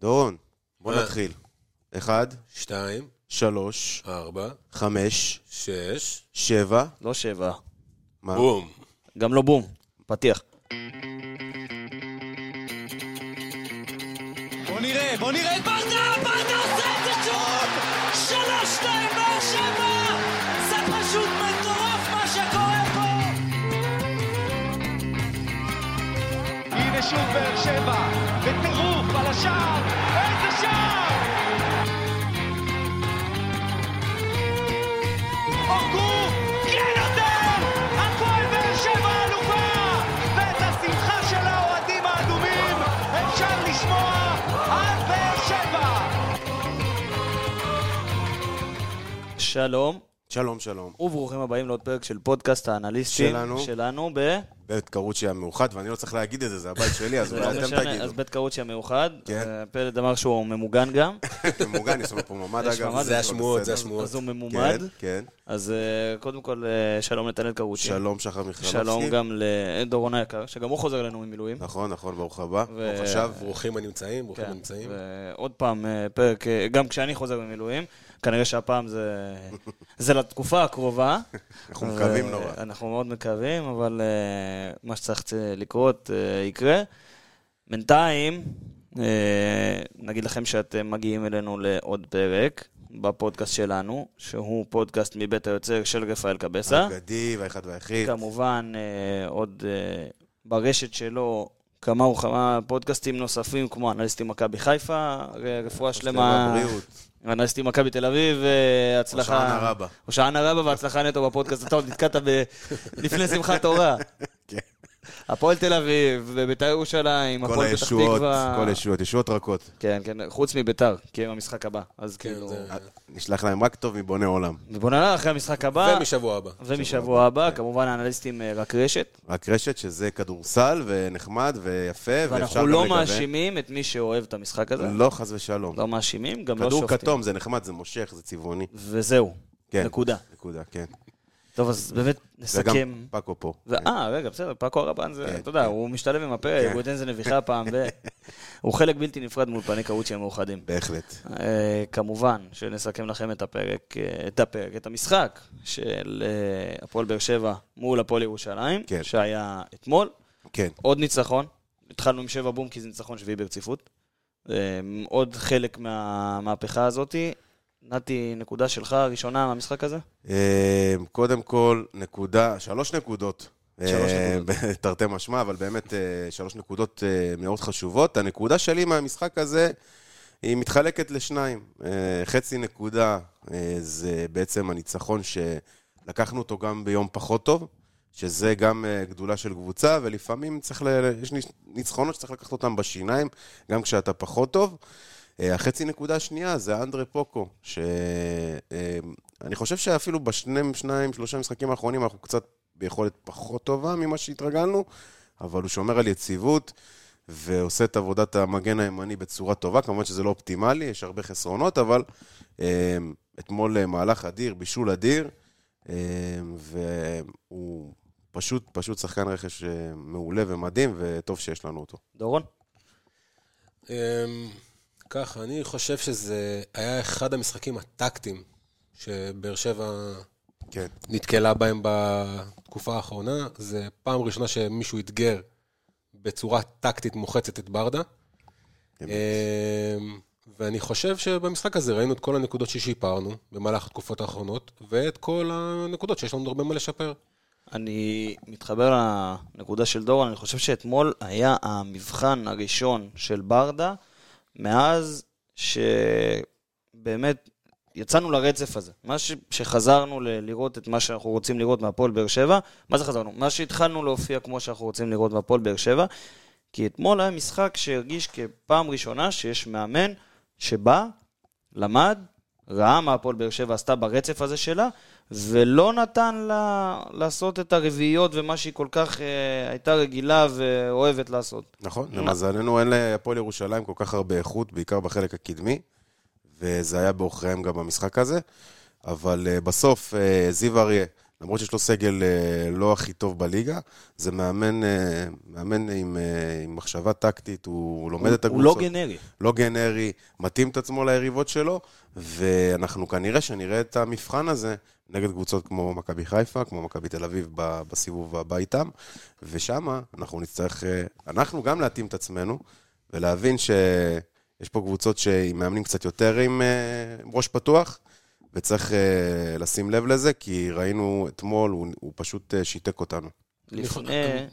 דורון, בוא מה? נתחיל. אחד, שתיים, שלוש, ארבע, חמש, שש, שבע, לא שבע. מה? בום. גם לא בום. פתיח. בוא נראה, בוא נראה את ברדה, ברדה עושה את זה שוב! שלוש, שתיים, באר שבע! זה פשוט מטורף מה שקורה פה! הנה שוב באר שבע, בטירוף על השער, שלום, שלום, שלום. וברוכים הבאים לעוד פרק של פודקאסט האנליסטים. שלנו. שלנו ב... בית קרוצ'י המאוחד, ואני לא צריך להגיד את זה, זה הבית שלי, אז אולי לא אתם תגידו. אז בית קרוצ'י המאוחד. כן. אה, פלד אמר שהוא ממוגן גם. זה מוגן, יש לנו פה ממ"ד אגב. ממ"ד, זה השמועות. זה השמועות. אז הוא ממומד. כן, כן. אז אה, קודם כל, אה, שלום נתנאל קרוצ'י. שלום, שחר מיכלובסקי. שלום גם לדורון היקר, שגם הוא חוזר אלינו ממילואים. נכון, נכון, ברוך הבא. ברוך השב. ברוכים הנמצאים, ברוכים כן, הנמצאים. ועוד פעם, פרק, גם כשאני חוזר ממילואים, כנראה שהפעם זה, זה לתקופה הקרובה. אנחנו מקווים ו- נורא. אנחנו מאוד מקווים, אבל אה, מה שצריך לקרות אה, יקרה. בינתיים, אה, נגיד לכם שאתם מגיעים אלינו לעוד פרק בפודקאסט שלנו, שהוא פודקאסט מבית היוצר של רפאל קבסה. אגדי והאחד והיחיד. כמובן, אה, עוד אה, ברשת שלו כמה וכמה פודקאסטים נוספים, כמו אנליסטים מכבי חיפה, רפואה שלמה, בריאות. אנליסטים מכבי תל אביב, אה, הצלחה... הושענא רבה. הושענא רבה והצלחה נטו בפודקאסט, אתה עוד נתקעת. לפני שמחת תורה. כן. הפועל תל אביב, וביתר ירושלים, הפועל פתח תקווה. כל הישועות, ישועות רכות. כן, כן, חוץ מביתר, כי הם המשחק הבא. אז כן, כאילו... זה- נשלח להם רק טוב מבונה עולם. ובוא נראה אחרי המשחק הבא, ומשבוע הבא. ומשבוע הבא, כמובן האנליסטים אה, רק רשת. רק רשת שזה כדורסל ונחמד ויפה, ואפשר גם ואנחנו לא. מאשימים את מי שאוהב את המשחק הזה. לא, חס ושלום. לא מאשימים, גם לא כדור שופטים. כתום זה נחמד, זה מושך, זה צבעוני. וזהו, כן. נקודה. נקודה, כן. טוב, אז באמת וגם נסכם. פאקו פה. אה, רגע, בסדר, פאקו הרבן זה, כן, אתה יודע, כן. הוא משתלב עם הפרק, כן. הוא ייתן איזה נביחה פעם, והוא חלק בלתי נפרד מול פני קרוצ'י המאוחדים. בהחלט. אה, כמובן שנסכם לכם את הפרק, אה, את הפרק, את המשחק של אה, הפועל באר שבע מול הפועל ירושלים. שהיה אתמול. כן. עוד ניצחון, התחלנו עם שבע בום כי זה ניצחון שביעי ברציפות. עוד חלק מהמהפכה הזאתי. נתי, נקודה שלך ראשונה מהמשחק הזה? אה, קודם כל, נקודה, שלוש נקודות. שלוש אה, נקודות. תרתי משמע, אבל באמת אה, שלוש נקודות אה, מאוד חשובות. הנקודה שלי מהמשחק הזה, היא מתחלקת לשניים. אה, חצי נקודה זה בעצם הניצחון שלקחנו אותו גם ביום פחות טוב, שזה גם גדולה של קבוצה, ולפעמים צריך, ל... יש ניצחונות שצריך לקחת אותם בשיניים, גם כשאתה פחות טוב. אה, החצי נקודה השנייה זה אנדרה פוקו, שאני חושב שאפילו בשני, שניים, שלושה משחקים האחרונים אנחנו קצת ביכולת פחות טובה ממה שהתרגלנו, אבל הוא שומר על יציבות ועושה את עבודת המגן הימני בצורה טובה, כמובן שזה לא אופטימלי, יש הרבה חסרונות, אבל אה, אתמול אה, מהלך אדיר, בישול אדיר, אה, והוא פשוט, פשוט שחקן רכש אה, מעולה ומדהים, וטוב שיש לנו אותו. דורון? ככה, אני חושב שזה היה אחד המשחקים הטקטיים שבאר שבע כן. נתקלה בהם בתקופה האחרונה. זה פעם ראשונה שמישהו אתגר בצורה טקטית מוחצת את ברדה. אמ, ואני חושב שבמשחק הזה ראינו את כל הנקודות ששיפרנו במהלך התקופות האחרונות, ואת כל הנקודות שיש לנו הרבה מה לשפר. אני מתחבר לנקודה של דורון, אני חושב שאתמול היה המבחן הראשון של ברדה, מאז שבאמת יצאנו לרצף הזה. מה ש... שחזרנו ל- לראות את מה שאנחנו רוצים לראות מהפועל באר שבע, מה זה חזרנו? מה שהתחלנו להופיע כמו שאנחנו רוצים לראות מהפועל באר שבע, כי אתמול היה משחק שהרגיש כפעם ראשונה שיש מאמן שבא, למד, ראה מה הפועל באר שבע עשתה ברצף הזה שלה, ולא נתן לה לעשות את הרביעיות ומה שהיא כל כך אה, הייתה רגילה ואוהבת לעשות. נכון? למזלנו אין להפועל ירושלים כל כך הרבה איכות, בעיקר בחלק הקדמי, וזה היה בעוכריהם גם במשחק הזה. אבל uh, בסוף uh, זיו אריה למרות שיש לו סגל אה, לא הכי טוב בליגה, זה מאמן, אה, מאמן עם, אה, עם מחשבה טקטית, הוא, הוא לומד את הוא הקבוצות. לא גנרי. לא גנרי, מתאים את עצמו ליריבות שלו, ואנחנו כנראה שנראה את המבחן הזה נגד קבוצות כמו מכבי חיפה, כמו מכבי תל אביב ב- בסיבוב הבא איתם, ושם אנחנו נצטרך, אה, אנחנו גם להתאים את עצמנו, ולהבין שיש פה קבוצות עם מאמנים קצת יותר עם, אה, עם ראש פתוח, וצריך אה, לשים לב לזה, כי ראינו אתמול, הוא, הוא פשוט שיתק אותנו. לפני...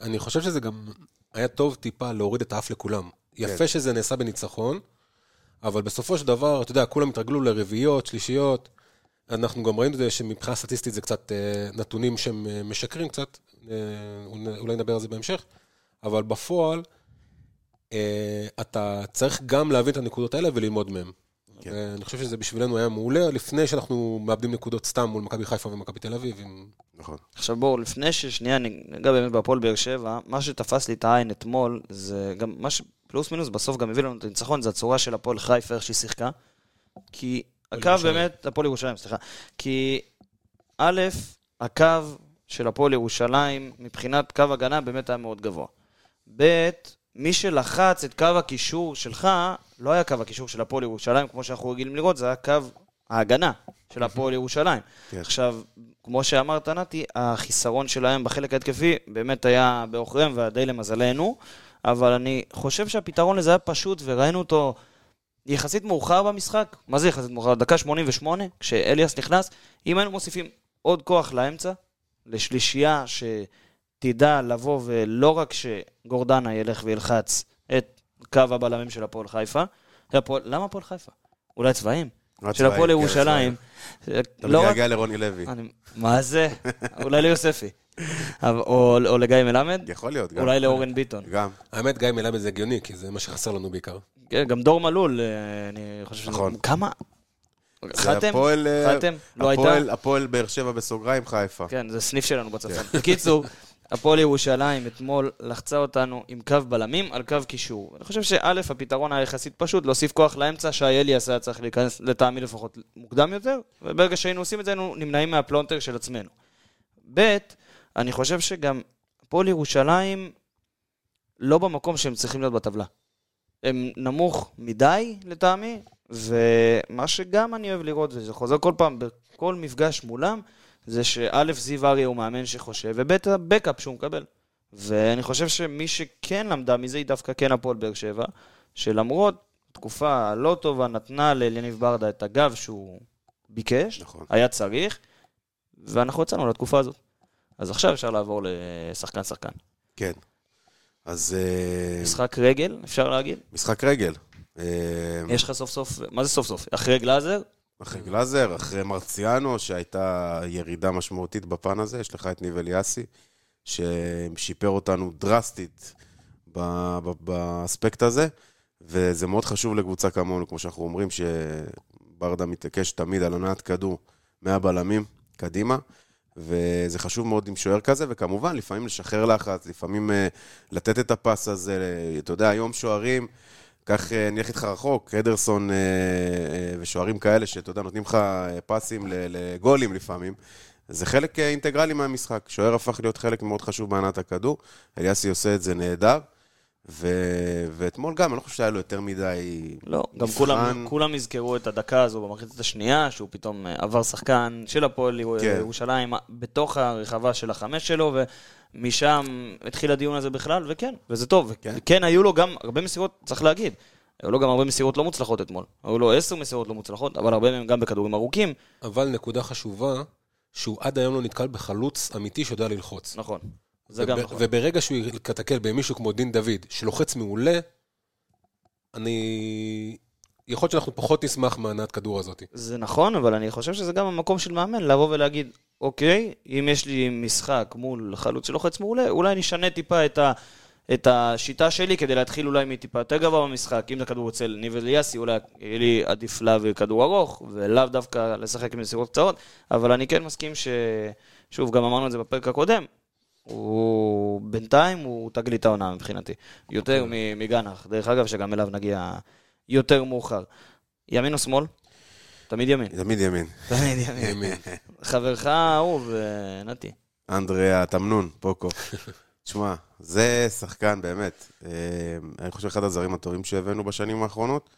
אני חושב שזה גם היה טוב טיפה להוריד את האף לכולם. יפה שזה נעשה בניצחון, אבל בסופו של דבר, אתה יודע, כולם התרגלו לרביעיות, שלישיות. אנחנו גם ראינו שמבחינה סטטיסטית זה קצת אה, נתונים שהם אה, משקרים קצת, אה, אולי נדבר על זה בהמשך, אבל בפועל, אתה צריך גם להבין את הנקודות האלה וללמוד מהן. כן. ואני חושב שזה בשבילנו היה מעולה, לפני שאנחנו מאבדים נקודות סתם מול מכבי חיפה ומכבי תל אביב. עם... נכון. עכשיו בואו, לפני ששנייה ניגע באמת בהפועל באר שבע, מה שתפס לי את העין אתמול, זה גם מה שפלוס מינוס בסוף גם הביא לנו את הניצחון, זה הצורה של הפועל חיפה, איך שהיא שיחקה. כי הקו. באמת, הפועל ירושלים, סליחה. כי א', הקו של הפועל ירושלים, מבחינת קו הגנה, באמת היה מאוד גבוה. ב', מי שלחץ את קו הקישור שלך, לא היה קו הקישור של הפועל ירושלים, כמו שאנחנו רגילים לראות, זה היה קו ההגנה של הפועל ירושלים. כן. עכשיו, כמו שאמרת, נתי, החיסרון שלהם בחלק ההתקפי באמת היה בעוכריהם ודי למזלנו, אבל אני חושב שהפתרון לזה היה פשוט, וראינו אותו יחסית מאוחר במשחק. מה זה יחסית מאוחר? דקה 88, כשאליאס נכנס. אם היינו מוסיפים עוד כוח לאמצע, לשלישייה שתדע לבוא ולא רק שגורדנה ילך וילחץ את קו הבלמים של הפועל חיפה, הפועל, למה הפועל חיפה? אולי צבעים? של הפועל כן, ירושלים. אתה לא רק מתגעגע לרוני לוי. מה זה? אולי ליוספי. או לגיא מלמד? יכול להיות, גם. אולי לאורן ביטון. גם. האמת, גיא מלמד זה הגיוני, כי זה מה שחסר לנו בעיקר. כן, גם דור מלול, אה, אני חושב שזה... נכון. כמה? חתם? הפועל, אה, חתם? לא הייתה? הפועל- באר שבע בסוגריים חיפה. כן, זה סניף שלנו בצפון. בקיצור, הפועל ירושלים אתמול לחצה אותנו עם קו בלמים על קו קישור. אני חושב שא', הפתרון היה יחסית פשוט, להוסיף כוח לאמצע, שי אליאס היה צריך להיכנס לטעמי לפחות מוקדם יותר, וברגע שהיינו עושים את זה, היינו נמנעים מהפלונטר של עצמנו. ב', אני חושב שגם הפועל ירושלים לא במקום שהם צריכים להיות בטבלה. הם נמוך מדי לטעמי, ומה שגם אני אוהב לראות, וזה חוזר כל פעם, בכל מפגש מולם, זה שא', זיו אריה הוא מאמן שחושב, וב', הבקאפ שהוא מקבל. ואני חושב שמי שכן למדה מזה היא דווקא כן הפועל באר שבע, שלמרות תקופה לא טובה נתנה לאליניב ברדה את הגב שהוא ביקש, נכון. היה צריך, ואנחנו יצאנו לתקופה הזאת. אז עכשיו אפשר לעבור לשחקן-שחקן. כן. אז אה, משחק רגל, אפשר להגיד? משחק רגל. אה, יש לך סוף סוף, מה זה סוף סוף? אחרי גלאזר? אחרי גלאזר, אחרי מרציאנו, שהייתה ירידה משמעותית בפן הזה, יש לך את ניב אליאסי, ששיפר אותנו דרסטית באספקט הזה, וזה מאוד חשוב לקבוצה כמונו, כמו שאנחנו אומרים, שברדה מתעקש תמיד על הנעת כדור מהבלמים קדימה. וזה חשוב מאוד עם שוער כזה, וכמובן, לפעמים לשחרר לחץ, לפעמים אה, לתת את הפס הזה, אתה יודע, היום שוערים, קח, אה, אני אלך איתך רחוק, אדרסון אה, אה, ושוערים כאלה, שאתה יודע, נותנים לך אה, פסים לגולים לפעמים. זה חלק אה, אינטגרלי מהמשחק. שוער הפך להיות חלק מאוד חשוב בהנעת הכדור. אליאסי עושה את זה נהדר. ו... ואתמול גם, אני לא חושב שהיה לו יותר מדי... לא, גם מבחן. כולם, כולם יזכרו את הדקה הזו במחצית השנייה, שהוא פתאום אה, עבר שחקן של הפועל כן. ירושלים בתוך הרחבה של החמש שלו, ומשם התחיל הדיון הזה בכלל, וכן, וזה טוב. כן. וכן, היו לו גם הרבה מסירות, צריך להגיד, היו לו גם הרבה מסירות לא מוצלחות אתמול. היו לו עשר מסירות לא מוצלחות, אבל הרבה מהם גם בכדורים ארוכים. אבל נקודה חשובה, שהוא עד היום לא נתקל בחלוץ אמיתי שיודע ללחוץ. נכון. זה גם נכון. וברגע שהוא ייתקל במישהו כמו דין דוד, שלוחץ מעולה, אני... יכול להיות שאנחנו פחות נשמח מהנעת כדור הזאת. זה נכון, אבל אני חושב שזה גם המקום של מאמן לבוא ולהגיד, אוקיי, אם יש לי משחק מול חלוץ שלוחץ מעולה, אולי אני אשנה טיפה את, ה, את השיטה שלי כדי להתחיל אולי מטיפה יותר גבוה במשחק. אם זה כדור אצל ניב אליאסי, אולי יהיה לי עדיף להעביר כדור ארוך, ולאו דווקא לשחק עם מסירות קצרות, אבל אני כן מסכים ש... שוב, גם אמרנו את זה בפרק הקודם, הוא בינתיים הוא תגלית העונה מבחינתי. יותר מ- מגנח, דרך אגב, שגם אליו נגיע יותר מאוחר. ימין או שמאל? תמיד ימין. תמיד ימין. תמיד ימין. חברך האהוב, אה, נתי. אנדרי התמנון, פוקו. תשמע, זה שחקן באמת. אה, אני חושב אחד הזרים הטובים שהבאנו בשנים האחרונות.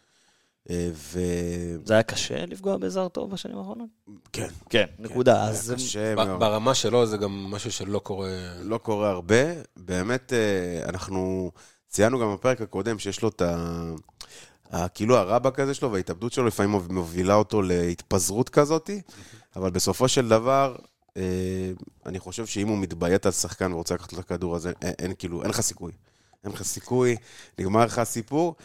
אה, וכן, זה היה קשה לפגוע בזר טוב בשנים האחרונות? כן, כן, נקודה. אז קשה ב- מאוד. ברמה שלו זה גם משהו שלא קורה... לא קורה הרבה. באמת, אה, אנחנו ציינו גם בפרק הקודם שיש לו את ה... כאילו הרבאק הזה שלו וההתאבדות שלו לפעמים מובילה אותו להתפזרות כזאת, אבל בסופו של דבר, אה, אני חושב שאם הוא מתביית על שחקן ורוצה לקחת לו את הכדור הזה, אין, אין כאילו, אין לך סיכוי. אין לך סיכוי, נגמר לך הסיפור,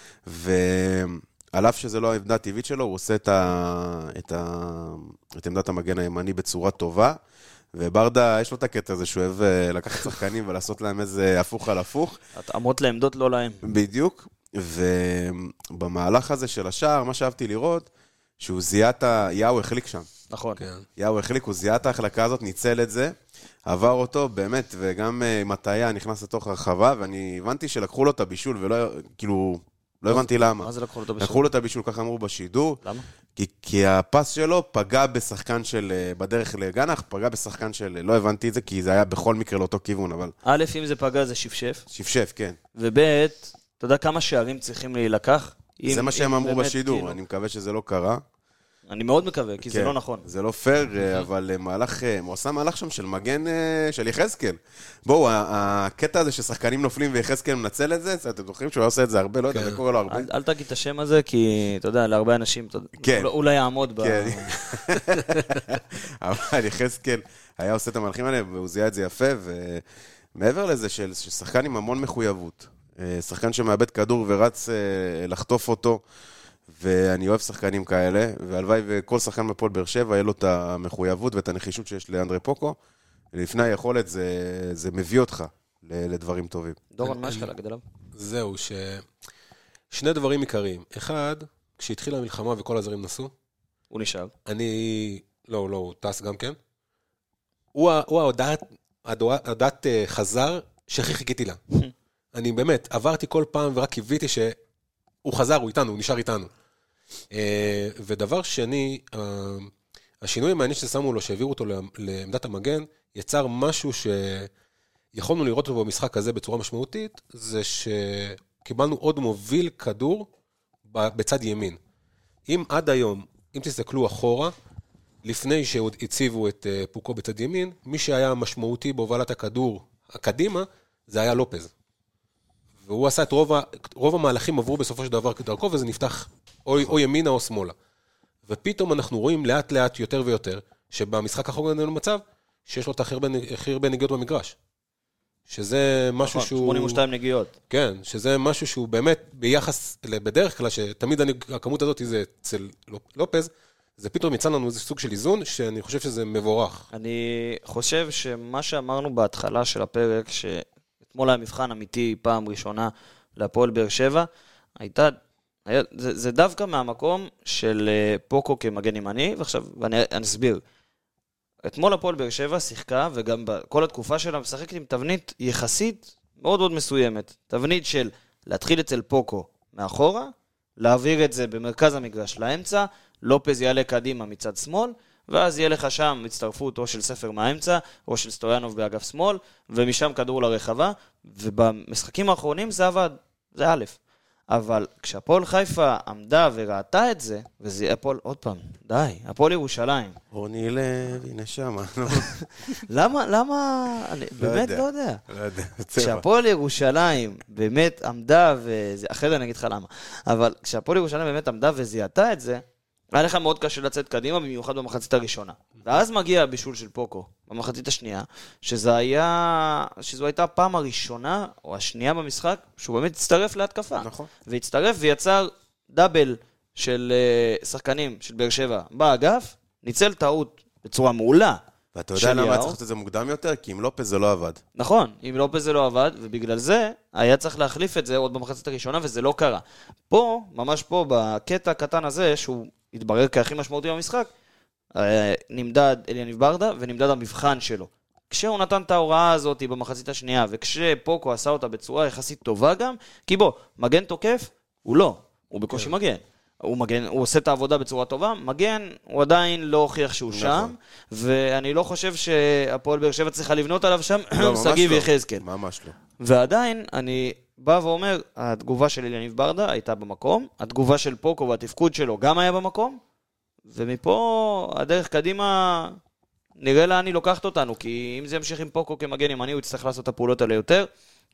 ועל אף שזה לא העמדה הטבעית שלו, הוא עושה את, ה... את, ה... את עמדת המגן הימני בצורה טובה. וברדה, יש לו את הקטע הזה שהוא אוהב אה, לקחת שחקנים ולעשות להם איזה הפוך על הפוך. התאמות לעמדות לא להם. בדיוק. ובמהלך הזה של השער, מה שאהבתי לראות, שהוא זיהה את ה... יאו החליק שם. נכון. כן. יאו החליק, הוא זיהה את ההחלקה הזאת, ניצל את זה, עבר אותו, באמת, וגם אה, עם הטעיה נכנס לתוך הרחבה, ואני הבנתי שלקחו לו את הבישול, ולא, כאילו, לא הבנתי למה. מה זה לקחו לו את לקחו? לו את הבישול, ככה אמרו בשידור. למה? כי, כי הפס שלו פגע בשחקן של, אה, בדרך לגנח, פגע בשחקן של, לא הבנתי את זה, כי זה היה בכל מקרה לאותו כיוון, אבל א', אם זה פגע זה שפשף, שפשף, כן. וב', אתה יודע כמה שערים צריכים להילקח? אם- זה מה שהם אם אמרו בשידור, כאילו- אני מקווה שזה לא קרה. אני מאוד מקווה, כי זה כן, לא נכון. זה לא פייר, אה, אבל אה, מהלך, אה, הוא עשה מהלך שם של מגן של יחזקאל. בואו, הקטע הזה ששחקנים נופלים ויחזקאל מנצל את זה, אתם זוכרים שהוא עושה את זה הרבה? לא יודע, כן. זה קורה לו הרבה. אל תגיד את השם הזה, כי אתה יודע, להרבה אנשים, כן. אולי- אולי יעמוד ב... כן. אבל יחזקאל היה עושה את המהלכים האלה, והוא זיהה את זה יפה, ומעבר לזה, של של שחקן עם המון מחויבות, שחקן שמאבד כדור ורץ לחטוף אותו, ואני אוהב שחקנים כאלה, והלוואי וכל שחקן בפועל באר שבע יהיה לו את המחויבות ואת הנחישות שיש לאנדרי פוקו. לפני היכולת זה, זה מביא אותך ל- לדברים טובים. דורון, מה יש לך להגיד עליו? זהו, ש... שני דברים עיקריים. אחד, כשהתחילה המלחמה וכל הזרים נסעו, הוא נשאר. אני... לא, לא, הוא טס גם כן. הוא הוא ההודעת, ההודעת ההודעת, אה, חזר שהכי חיכיתי לה. אני באמת, עברתי כל פעם ורק קיוויתי שהוא חזר, הוא איתנו, הוא נשאר איתנו. אה, ודבר שני, אה, השינוי המעניין ששמו לו, שהעבירו אותו לעמ- לעמדת המגן, יצר משהו שיכולנו לראות אותו במשחק הזה בצורה משמעותית, זה שקיבלנו עוד מוביל כדור בצד ימין. אם עד היום, אם תסתכלו אחורה, לפני שעוד הציבו את אה, פוקו בצד ימין, מי שהיה משמעותי בהובלת הכדור הקדימה, זה היה לופז. והוא עשה את רוב, ה, רוב המהלכים עברו בסופו של דבר כדרכו, וזה נפתח או, או ימינה או שמאלה. ופתאום אנחנו רואים לאט לאט יותר ויותר, שבמשחק האחרון אין לנו מצב שיש לו את הכי הרבה, נגיעות במגרש. שזה משהו נכון, שהוא... 82 נגיעות. כן, שזה משהו שהוא באמת ביחס, בדרך כלל, שתמיד אני, הכמות הזאת זה אצל לופ- לופז, זה פתאום יצא לנו איזה סוג של איזון, שאני חושב שזה מבורך. אני חושב שמה שאמרנו בהתחלה של הפרק, שאתמול היה מבחן אמיתי פעם ראשונה להפועל באר שבע, הייתה, היה, זה, זה דווקא מהמקום של אה, פוקו כמגן ימני, ועכשיו, ואני אני אסביר. אתמול הפועל באר שבע שיחקה, וגם בכל התקופה שלה משחקת עם תבנית יחסית מאוד מאוד מסוימת. תבנית של להתחיל אצל פוקו מאחורה, להעביר את זה במרכז המגרש לאמצע, לופז יעלה קדימה מצד שמאל, ואז יהיה לך שם הצטרפות או של ספר מהאמצע, או של סטויאנוב באגף שמאל, ומשם כדור לרחבה, ובמשחקים האחרונים זה עבד, זה א'. אבל כשהפועל חיפה עמדה וראתה את זה, וזה יהיה הפועל, עוד פעם, די, הפועל ירושלים. רוני לוי, נשמה, נו, למה, למה, אני לא באמת. לא יודע. לא יודע. כשהפועל ירושלים באמת עמדה, אחרי זה אני אגיד לך למה, אבל כשהפועל ירושלים באמת עמדה וזיהתה את זה, היה לך מאוד קשה לצאת קדימה, במיוחד במחצית הראשונה. ואז מגיע הבישול של פוקו, במחצית השנייה, שזה היה, שזו הייתה הפעם הראשונה, או השנייה במשחק, שהוא באמת הצטרף להתקפה. נכון. והצטרף ויצר דאבל של אה, שחקנים של באר שבע באגף, ניצל טעות בצורה מעולה. ואתה יודע למה היה. צריך לעשות את זה מוקדם יותר? כי עם לופז זה לא עבד. נכון, אם לופז זה לא עבד, ובגלל זה היה צריך להחליף את זה עוד במחצית הראשונה, וזה לא קרה. פה, ממש פה, בקטע הקטן הזה, שהוא התברר כהכי משמעותי במשחק, אה, נמדד אליניב ברדה ונמדד המבחן שלו. כשהוא נתן את ההוראה הזאת במחצית השנייה, וכשפוקו עשה אותה בצורה יחסית טובה גם, כי בוא, מגן תוקף, הוא לא, הוא בקושי מגן. הוא מגן, הוא עושה את העבודה בצורה טובה, מגן, הוא עדיין לא הוכיח שהוא נכון. שם, ואני לא חושב שהפועל באר שבע צריכה לבנות עליו שם לא, שגיב לא. יחזקאל. ממש לא. ועדיין, אני בא ואומר, התגובה של אליניב ברדה הייתה במקום, התגובה של פוקו והתפקוד שלו גם היה במקום, ומפה הדרך קדימה, נראה לאן היא לוקחת אותנו, כי אם זה ימשיך עם פוקו כמגן ימני, הוא יצטרך לעשות את הפעולות האלה יותר,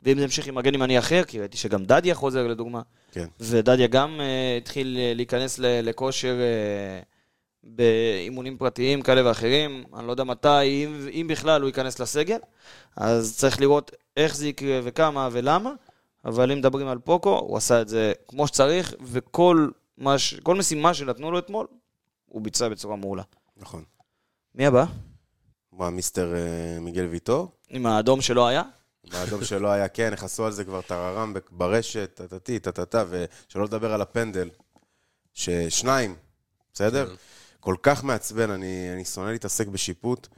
ואם זה ימשיך עם מגן ימני אחר, כי ראיתי שגם דדיה חוזר לדוגמה, כן. ודדיה גם uh, התחיל uh, להיכנס ל- לכושר uh, באימונים פרטיים כאלה ואחרים, אני לא יודע מתי, אם, אם בכלל הוא ייכנס לסגל, אז צריך לראות איך זה יקרה וכמה ולמה, אבל אם מדברים על פוקו, הוא עשה את זה כמו שצריך, וכל מה ש... כל משימה שנתנו לו אתמול, הוא ביצע בצורה מעולה. נכון. מי הבא? מה, מיסטר אה, מיגל ויטור? עם האדום שלא היה? באדום שלא היה, כן, נכנסו על זה כבר טררם ברשת, טטטי, טטטה, ושלא לדבר על הפנדל, ששניים, בסדר? כן. כל כך מעצבן, אני, אני שונא להתעסק בשיפוט,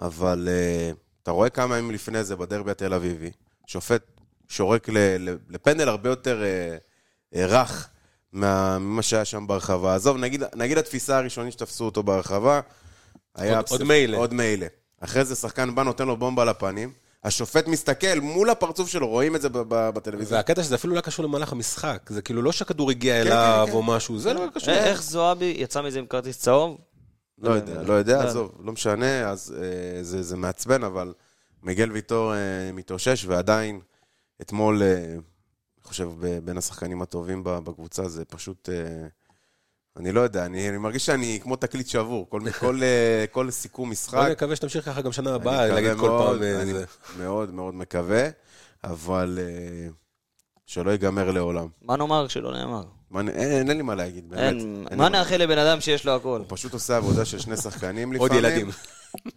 אבל uh, אתה רואה כמה ימים לפני זה בדרבי התל אביבי, שופט שורק ל, ל, לפנדל הרבה יותר uh, uh, רך מה- ממה שהיה שם ברחבה. עזוב, נגיד, נגיד התפיסה הראשונית שתפסו אותו ברחבה, היה... עוד- עוד מילא. עוד מילא. אחרי זה שחקן בא, נותן לו בומבה לפנים, השופט מסתכל מול הפרצוף שלו, רואים את זה ב- ב- בטלוויזיה. והקטע שזה אפילו לא קשור למהלך המשחק, זה כאילו לא שהכדור הגיע כן, אליו כן. או משהו, זה לא היה קשור. איך זועבי יצא מזה עם כרטיס צהוב? לא יודע, לא יודע, לא. עזוב, לא משנה, אז אה, זה, זה מעצבן, אבל מיגל ויטור אה, מתאושש, ועדיין, אתמול, אה, אני חושב, בין השחקנים הטובים בקבוצה, זה פשוט... אה, אני לא יודע, אני, אני מרגיש שאני כמו תקליט שבור, כל, כל, אה, כל סיכום משחק. אני מקווה שתמשיך ככה גם שנה אני הבאה, מקווה להגיד כל מאוד, פעם אני זה. מאוד מאוד מקווה, אבל שלא ייגמר לעולם. מה נאמר שלא נאמר? מה, אין, אין לי מה להגיד, באמת. אין, אין מה נאחל לבן אדם שיש לו הכל? הוא פשוט עושה עבודה של שני שחקנים לפעמים. עוד ילדים.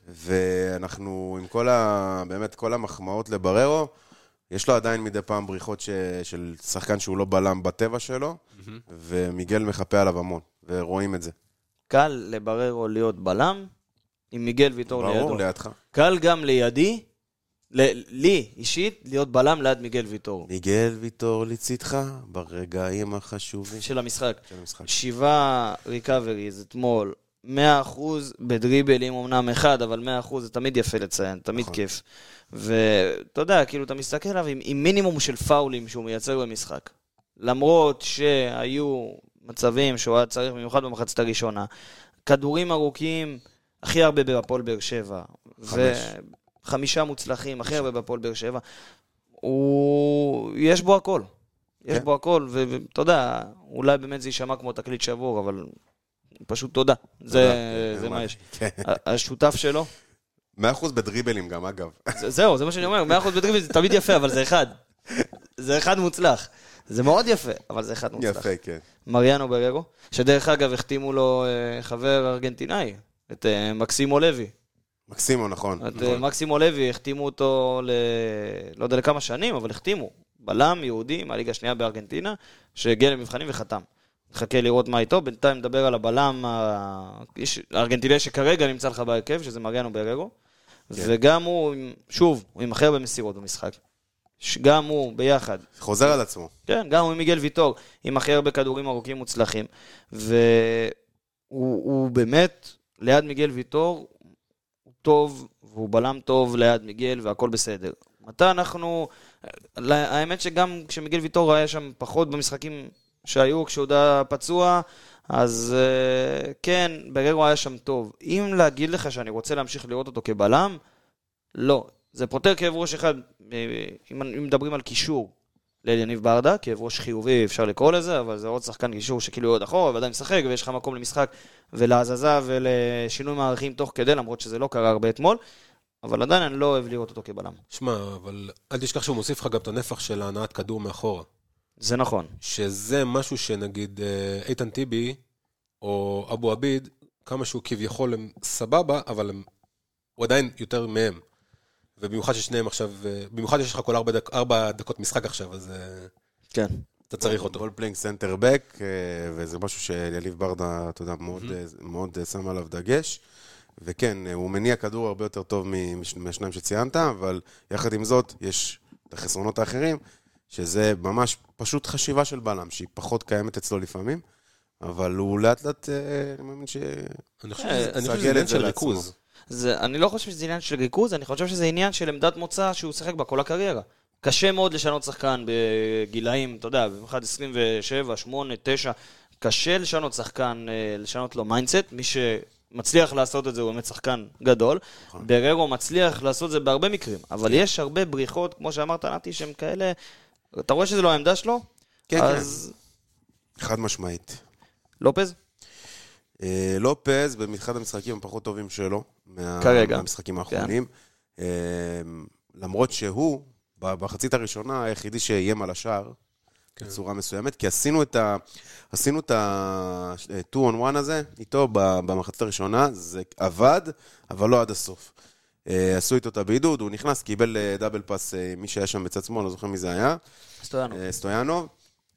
ואנחנו, עם כל ה... באמת, כל המחמאות לבררו, יש לו עדיין מדי פעם בריחות ש... של שחקן שהוא לא בלם בטבע שלו, ומיגל מחפה עליו המון, ורואים את זה. קל לבררו להיות בלם, עם מיגל ויטור לידו. ברור, לידך. קל גם לידי, ל- לי אישית, להיות בלם ליד מיגל ויטור. מיגל ויטור לצדך, ברגעים החשובים של המשחק. של המשחק. שבעה ריקאבריז אתמול, 100% בדריבלים אמנם אחד, אבל 100% זה תמיד יפה לציין, תמיד נכון. כיף. ואתה יודע, כאילו, אתה מסתכל עליו עם, עם מינימום של פאולים שהוא מייצר במשחק. למרות שהיו מצבים שהוא היה צריך, במיוחד במחצית הראשונה, כדורים ארוכים, הכי הרבה בהפועל באר שבע. חמש. וחמישה מוצלחים, הכי הרבה בהפועל באר שבע. הוא... יש בו הכל. יש כן. בו הכל, ואתה יודע, אולי באמת זה יישמע כמו תקליט שבור, אבל פשוט תודה. זה, תודה. זה מה יש. כן. השותף שלו, מאה אחוז בדריבלים גם, אגב. זה- זהו, זה מה שאני אומר, 100% בדריבל זה תמיד יפה, אבל זה אחד. זה אחד מוצלח. זה מאוד יפה, אבל זה אחד מוצלח. יפה, כן. מריאנו בררו, שדרך אגב החתימו לו אה, חבר ארגנטינאי, את אה, מקסימו לוי. מקסימו, נכון. את אה, מקסימו לוי, החתימו אותו ל... לא יודע לכמה שנים, אבל החתימו. בלם יהודי מהליגה השנייה בארגנטינה, שהגיע למבחנים וחתם. נחכה לראות מה איתו, בינתיים נדבר על הבלם ה- איש- הארגנטינאי שכרגע נמצא לך בהרכב, שזה מריאנו בררו. וגם הוא, שוב, הוא עם הכי הרבה מסירות במשחק. גם הוא ביחד. חוזר על עצמו. כן, גם הוא עם מיגל ויטור, עם הכי הרבה כדורים ארוכים מוצלחים. והוא הוא באמת, ליד מיגל ויטור, הוא טוב, והוא בלם טוב ליד מיגל, והכל בסדר. מתי אנחנו... האמת שגם כשמיגל ויטור היה שם פחות במשחקים שהיו, כשהוא היה פצוע, אז אה, כן, בררו היה שם טוב. אם להגיד לך שאני רוצה להמשיך לראות אותו כבלם, לא. זה פותר כאב ראש אחד, אה, אם אם מדברים על קישור לאליניב ברדה, כאב ראש חיובי אפשר לקרוא לזה, אבל זה עוד שחקן קישור שכאילו עוד אחורה ועדיין משחק, ויש לך מקום למשחק ולהזזה ולשינוי מערכים תוך כדי, למרות שזה לא קרה הרבה אתמול, אבל עדיין אני לא אוהב לראות אותו כבלם. שמע, אבל אל תשכח שהוא מוסיף לך גם את הנפח של הנעת כדור מאחורה. זה נכון. שזה משהו שנגיד אה, איתן טיבי או אבו עביד, כמה שהוא כביכול הם סבבה, אבל הם, הוא עדיין יותר מהם. ובמיוחד ששניהם עכשיו, אה, במיוחד שיש לך כל ארבע, דק, ארבע דקות משחק עכשיו, אז אה, כן. אתה צריך אותו. ball playing center back, וזה משהו שאליניב ברדה, אתה יודע, מאוד, אה, מאוד שם עליו דגש. וכן, הוא מניע כדור הרבה יותר טוב מהשניים שציינת, אבל יחד עם זאת, יש את החסרונות האחרים, שזה ממש פשוט חשיבה של בלם, שהיא פחות קיימת אצלו לפעמים, אבל הוא לאט לאט, אה, אני מאמין ש... אני חושב אה, שזה עניין של. ריכוז. זה, אני לא חושב שזה עניין של ריכוז, אני חושב שזה עניין של עמדת מוצא שהוא שיחק בה כל הקריירה. קשה מאוד לשנות שחקן בגילאים, אתה יודע, במיוחד 27, 8, 9, קשה לשנות שחקן, אה, לשנות לו mindset. מי שמצליח לעשות את זה הוא באמת שחקן גדול. נכון. ברדה מצליח לעשות את זה בהרבה מקרים, אבל יש הרבה בריחות, כמו שאמרת, נתי, שהם כאלה... אתה רואה שזה לא העמדה שלו? כן, אז חד משמעית. לופז? אה, לופז, באחד המשחקים הפחות טובים שלו, מה- כרגע. מהמשחקים האחרונים. אה, למרות שהוא, במחצית הראשונה, היחידי שאיים על השער, כן. בצורה מסוימת, כי עשינו את ה... עשינו את ה-2 on 1 הזה איתו במחצית הראשונה, זה עבד, אבל לא עד הסוף. אה, עשו איתו את הבידוד, הוא נכנס, קיבל אה, דאבל פאס, אה, מי שהיה שם בצד שמאל, לא זוכר מי זה היה. סטויאנוב. אה, סטויאנוב.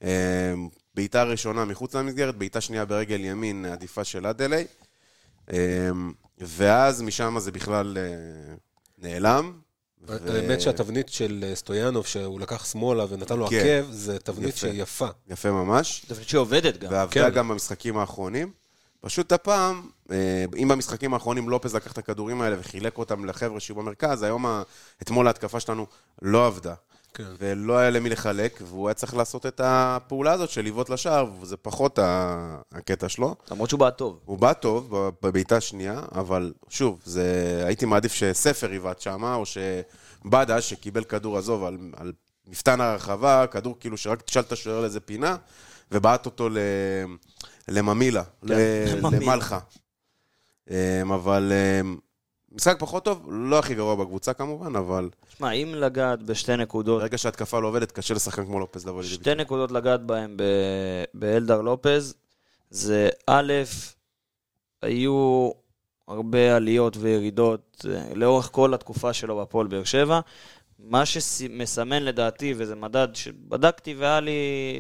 אה, בעיטה ראשונה מחוץ למסגרת, בעיטה שנייה ברגל ימין, עדיפה של אדלי. אה, ואז משם זה בכלל אה, נעלם. האמת שהתבנית של סטויאנוב, שהוא לקח שמאלה ונתן לו כן. עקב, זה תבנית. שהיא יפה. יפה ממש. תפקיד שעובדת גם. ועבדה כן. גם במשחקים האחרונים. פשוט הפעם, אה, אם במשחקים האחרונים לופז לקח את הכדורים האלה וחילק אותם לחבר'ה שהיו במרכז, היום, אתמול ההתקפה שלנו לא עבדה. כן. ולא היה למי לחלק, והוא היה צריך לעשות את הפעולה הזאת של לבעוט לשער, וזה פחות הקטע שלו. למרות שהוא בא טוב. הוא בא טוב בבעיטה השנייה, אבל שוב, זה... הייתי מעדיף שספר יבעט שמה, או שבאדה, שקיבל כדור, עזוב, על, על מפתן הרחבה, כדור כאילו שרק תשאל את השוער לאיזה פינה, ובעט אותו ל... לממילה, ל... לממילה. למלחה. אמ, אבל אמ, משחק פחות טוב, לא הכי גרוע בקבוצה כמובן, אבל שמע, אם לגעת בשתי נקודות, ברגע שההתקפה לא עובדת, קשה לשחקן כמו לופז לבוא לידי שתי נקודות לגעת בהן ב- באלדר לופז, זה א', היו הרבה עליות וירידות אה, לאורך כל התקופה שלו בהפועל באר שבע. מה שמסמן לדעתי, וזה מדד שבדקתי והיה לי,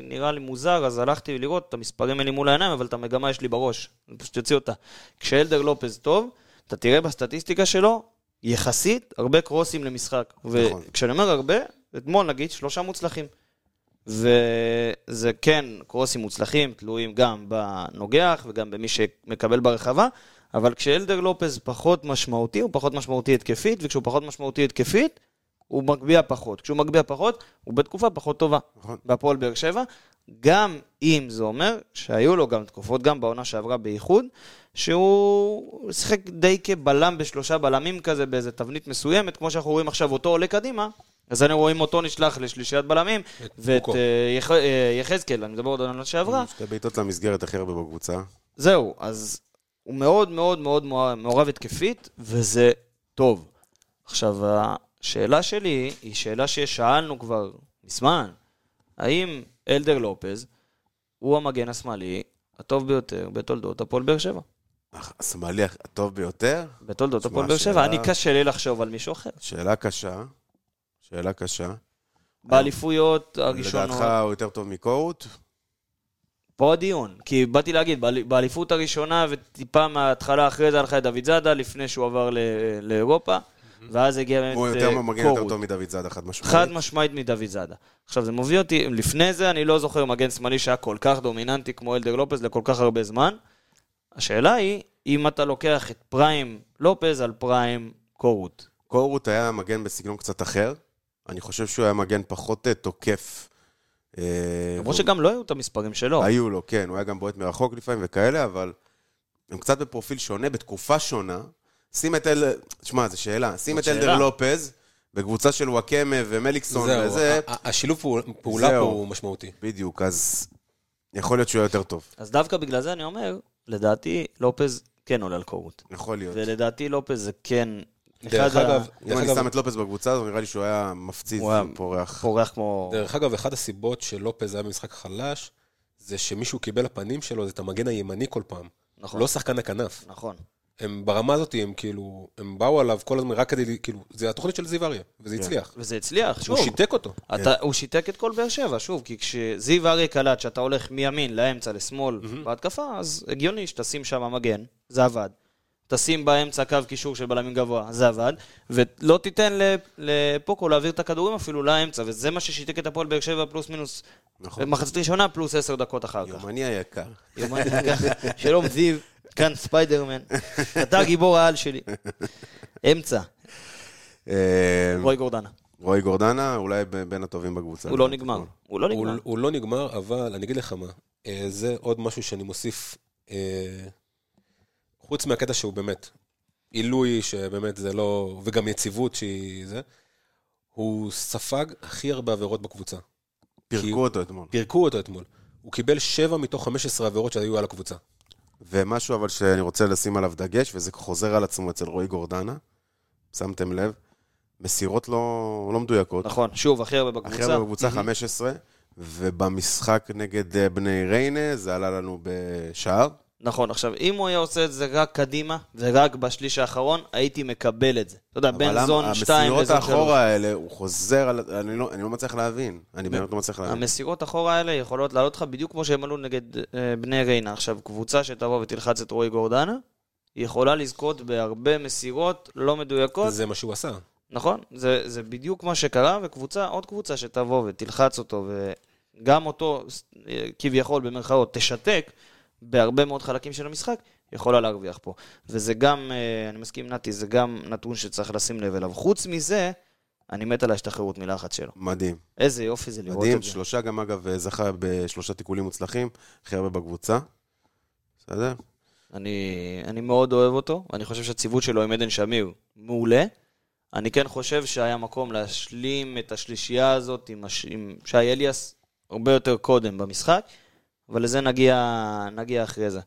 נראה לי מוזר, אז הלכתי לראות, את המספרים לי מול העיניים, אבל את המגמה יש לי בראש. אני פשוט אוציא אותה. כשאלדר לופז טוב, אתה תראה בסטטיסטיקה שלו, יחסית, הרבה קרוסים למשחק. נכון. וכשאני אומר הרבה, אתמול נגיד, שלושה מוצלחים. וזה כן קרוסים מוצלחים, תלויים גם בנוגח וגם במי שמקבל ברחבה, אבל כשאלדר לופז פחות משמעותי, הוא פחות משמעותי התקפית, וכשהוא פחות משמעותי התקפית, הוא מגביה פחות. כשהוא מגביה פחות, הוא בתקופה פחות טובה. נכון. בהפועל באר שבע, גם אם זה אומר שהיו לו גם תקופות, גם בעונה שעברה בייחוד, שהוא שיחק די כבלם בשלושה בלמים כזה באיזה תבנית מסוימת, כמו שאנחנו רואים עכשיו אותו עולה קדימה, אז היינו רואים אותו נשלח לשלישיית בלמים, ואת. אה, אה, יחזקאל, אני מדבר עוד על העונה שעברה, שתי בעיטות למסגרת הכי הרבה בקבוצה. זהו, אז הוא מאוד מאוד מאוד מעורב התקפית, וזה טוב. עכשיו, השאלה שלי היא שאלה ששאלנו כבר מזמן, האם אלדר לופז הוא המגן השמאלי הטוב ביותר בתולדות הפועל באר שבע? השמאלי הטוב ביותר? בתולדות הפועל באר שבע. אני קשה לי לחשוב על מישהו אחר. שאלה קשה. שאלה קשה. באליפויות הראשונות, לדעתך הוא יותר טוב מקורות? פה הדיון. כי באתי להגיד, באל- באליפות הראשונה וטיפה מההתחלה אחרי זה הלכה את דוד זאדה, לפני שהוא עבר לאירופה, ואז הגיע באמת הוא אה, יותר מגן יותר קורות. טוב מדוד זאדה, חד משמעית. חד משמעית מדוד זאדה. עכשיו, זה מביא אותי, לפני זה אני לא זוכר מגן שמאלי שהיה כל כך דומיננטי כמו אלדר לופז לכל כך הרבה זמן. השאלה היא, אם אתה לוקח את פריים לופז על פריים קורות. קורות היה מגן בסגנון קצת אחר. אני חושב שהוא היה מגן פחות אה, תוקף. אה, למרות שגם לא היו את המספרים שלו. היו לו, כן, הוא היה גם בועט מרחוק לפעמים וכאלה, אבל הם קצת בפרופיל שונה, בתקופה שונה. שים את אל... תשמע, זו שאלה. שים את אלדר. לופז בקבוצה של וואקמה ומליקסון זהו, וזה, השילוב פעול- פעולה פה זהו. הוא משמעותי. בדיוק, אז יכול להיות שהוא היה יותר טוב. אז דווקא בגלל זה אני אומר, לדעתי לופז כן עולה על קורות. יכול להיות. ולדעתי לופז זה כן... דרך אחד ה- אגב, אם דרך אני אגב, שם את לופז בקבוצה הזו, נראה לי שהוא היה מפציץ ופורח. פורח כמו... דרך אגב, אחת הסיבות שלופז היה במשחק חלש, זה שמישהו קיבל לפנים שלו, זה את המגן הימני כל פעם. נכון. לא שחקן הכנף. נכון. הם ברמה הזאת, הם כאילו, הם באו עליו כל הזמן רק כדי, כאילו, זה התוכנית של זיו אריה, וזה כן. הצליח. וזה הצליח, שוב. הוא שיתק אותו. אתה, הוא שיתק את כל באר שבע, שוב, כי כשזיו אריה קלט שאתה הולך מימין לאמצע לשמאל בהתקפה, אז הגיוני שתשים שם מגן, זה עבד. תשים באמצע קו קישור של בלמים גבוה, זה עבד, ולא תיתן ל- לפוקו להעביר את הכדורים אפילו לאמצע, וזה מה ששיתק את הפועל באר שבע פלוס מינוס. נכון. במחצית ראשונה פלוס עשר דקות אחר כך. יומני היקר. יומן ככה, שלום זיו, כאן ספיידרמן, אתה גיבור העל שלי. אמצע, אה, רועי גורדנה. רועי גורדנה, אולי בין הטובים בקבוצה. הוא לא נגמר, הוא לא נגמר. הוא לא נגמר, אבל אני אגיד לך מה, אה, זה עוד משהו שאני מוסיף, אה, חוץ מהקטע שהוא באמת עילוי, שבאמת זה לא, וגם יציבות שהיא זה, הוא ספג הכי הרבה עבירות בקבוצה. כי- פירקו אותו אתמול. פירקו אותו אתמול. הוא קיבל 7 מתוך 15 עבירות שהיו על הקבוצה. ומשהו אבל שאני רוצה לשים עליו דגש, וזה חוזר על עצמו אצל רועי גורדנה, שמתם לב, מסירות לא, לא מדויקות. נכון, שוב, הכי הרבה הכי בקבוצה. הרבה בקבוצה 15, ובמשחק נגד אה, בני ריינה זה עלה לנו בשער. נכון, עכשיו, אם הוא היה עושה את זה רק קדימה, ורק בשליש האחרון, הייתי מקבל את זה. אתה יודע, בין זון למה- 2 המסירות לזון 3. האחורה האלה, הוא חוזר על... אני לא, אני לא מצליח להבין. אני באמת לא מצליח להבין. המסירות אחורה האלה יכולות לעלות לך בדיוק כמו שהם עלו נגד אה, בני ריינה. עכשיו, קבוצה שתבוא ותלחץ את רועי גורדנה, היא יכולה לזכות בהרבה מסירות לא מדויקות. זה מה שהוא עשה. נכון? זה, זה בדיוק מה שקרה, וקבוצה, עוד קבוצה שתבוא ותלחץ אותו, וגם אותו, אה, כביכול, במרכאות, תשתק בהרבה מאוד חלקים של המשחק, יכולה להרוויח פה. וזה גם, אה, אני מסכים עם נתי, זה גם נתון שצריך לשים לב אליו. חוץ מזה, אני מת על ההשתחררות מלחץ שלו. מדהים. איזה יופי זה לראות מדהים, את זה. שלושה גם אגב זכה בשלושה תיקולים מוצלחים, הכי הרבה בקבוצה. בסדר? אני, אני מאוד אוהב אותו, אני חושב שהציוות שלו עם עדן שמיר מעולה. אני כן חושב שהיה מקום להשלים את השלישייה הזאת עם, הש... עם שי אליאס הרבה יותר קודם במשחק, אבל לזה נגיע, נגיע אחרי זה.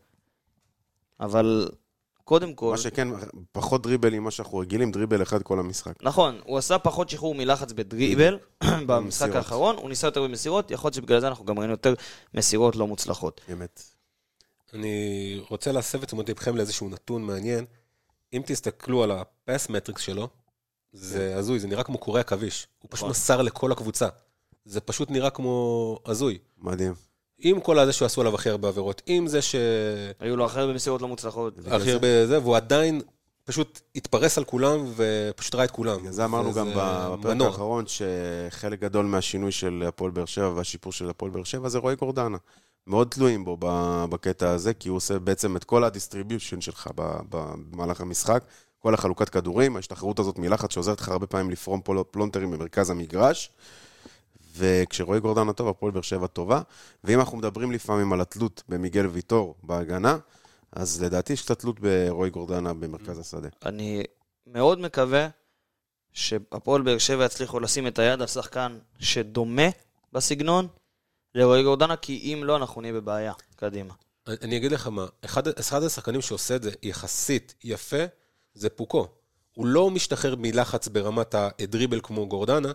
אבל קודם כל, מה שכן, פחות דריבל ממה שאנחנו רגילים, דריבל אחד כל המשחק. נכון, הוא עשה פחות שחרור מלחץ בדריבל במשחק. האחרון, הוא ניסה יותר במסירות, יכול להיות שבגלל זה אנחנו גם ראינו יותר מסירות לא מוצלחות. אמת. אני רוצה להסב את תשומת לבכם לאיזשהו נתון מעניין. אם תסתכלו על הפס מטריקס שלו, זה הזוי, זה נראה כמו קורי עכביש. הוא פשוט נכון. מסר לכל הקבוצה. זה פשוט נראה כמו הזוי. מדהים. עם כל הזה שעשו עליו הכי הרבה עבירות, עם זה שהכי היו לו הכי הרבה מסירות לא מוצלחות. הרבה זה, והוא עדיין פשוט התפרס על כולם ופשוט ראה את כולם. זה אמרנו גם בפרק. האחרון, שחלק גדול מהשינוי של הפועל באר שבע והשיפור של הפועל באר שבע זה רועי גורדנה. מאוד תלויים בו ב- בקטע הזה, כי הוא עושה בעצם את כל ה distribution שלך במהלך המשחק, כל החלוקת כדורים, ההשתחררות הזאת מלחץ שעוזרת לך הרבה פעמים לפרום פלונטרים במרכז המגרש. וכשרועי גורדנה טוב, הפועל באר שבע טובה. ואם אנחנו מדברים לפעמים על התלות במיגל ויטור בהגנה, אז לדעתי יש קצת תלות ברועי גורדנה במרכז השדה. אני מאוד מקווה שהפועל באר שבע יצליחו לשים את היד על שחקן שדומה בסגנון לרועי גורדנה, כי אם לא, אנחנו נהיה בבעיה. קדימה. אני- אני אגיד לך מה, אחד, אחד השחקנים שעושה את זה יחסית יפה, זה פוקו. הוא לא משתחרר מלחץ ברמת הדריבל כמו גורדנה,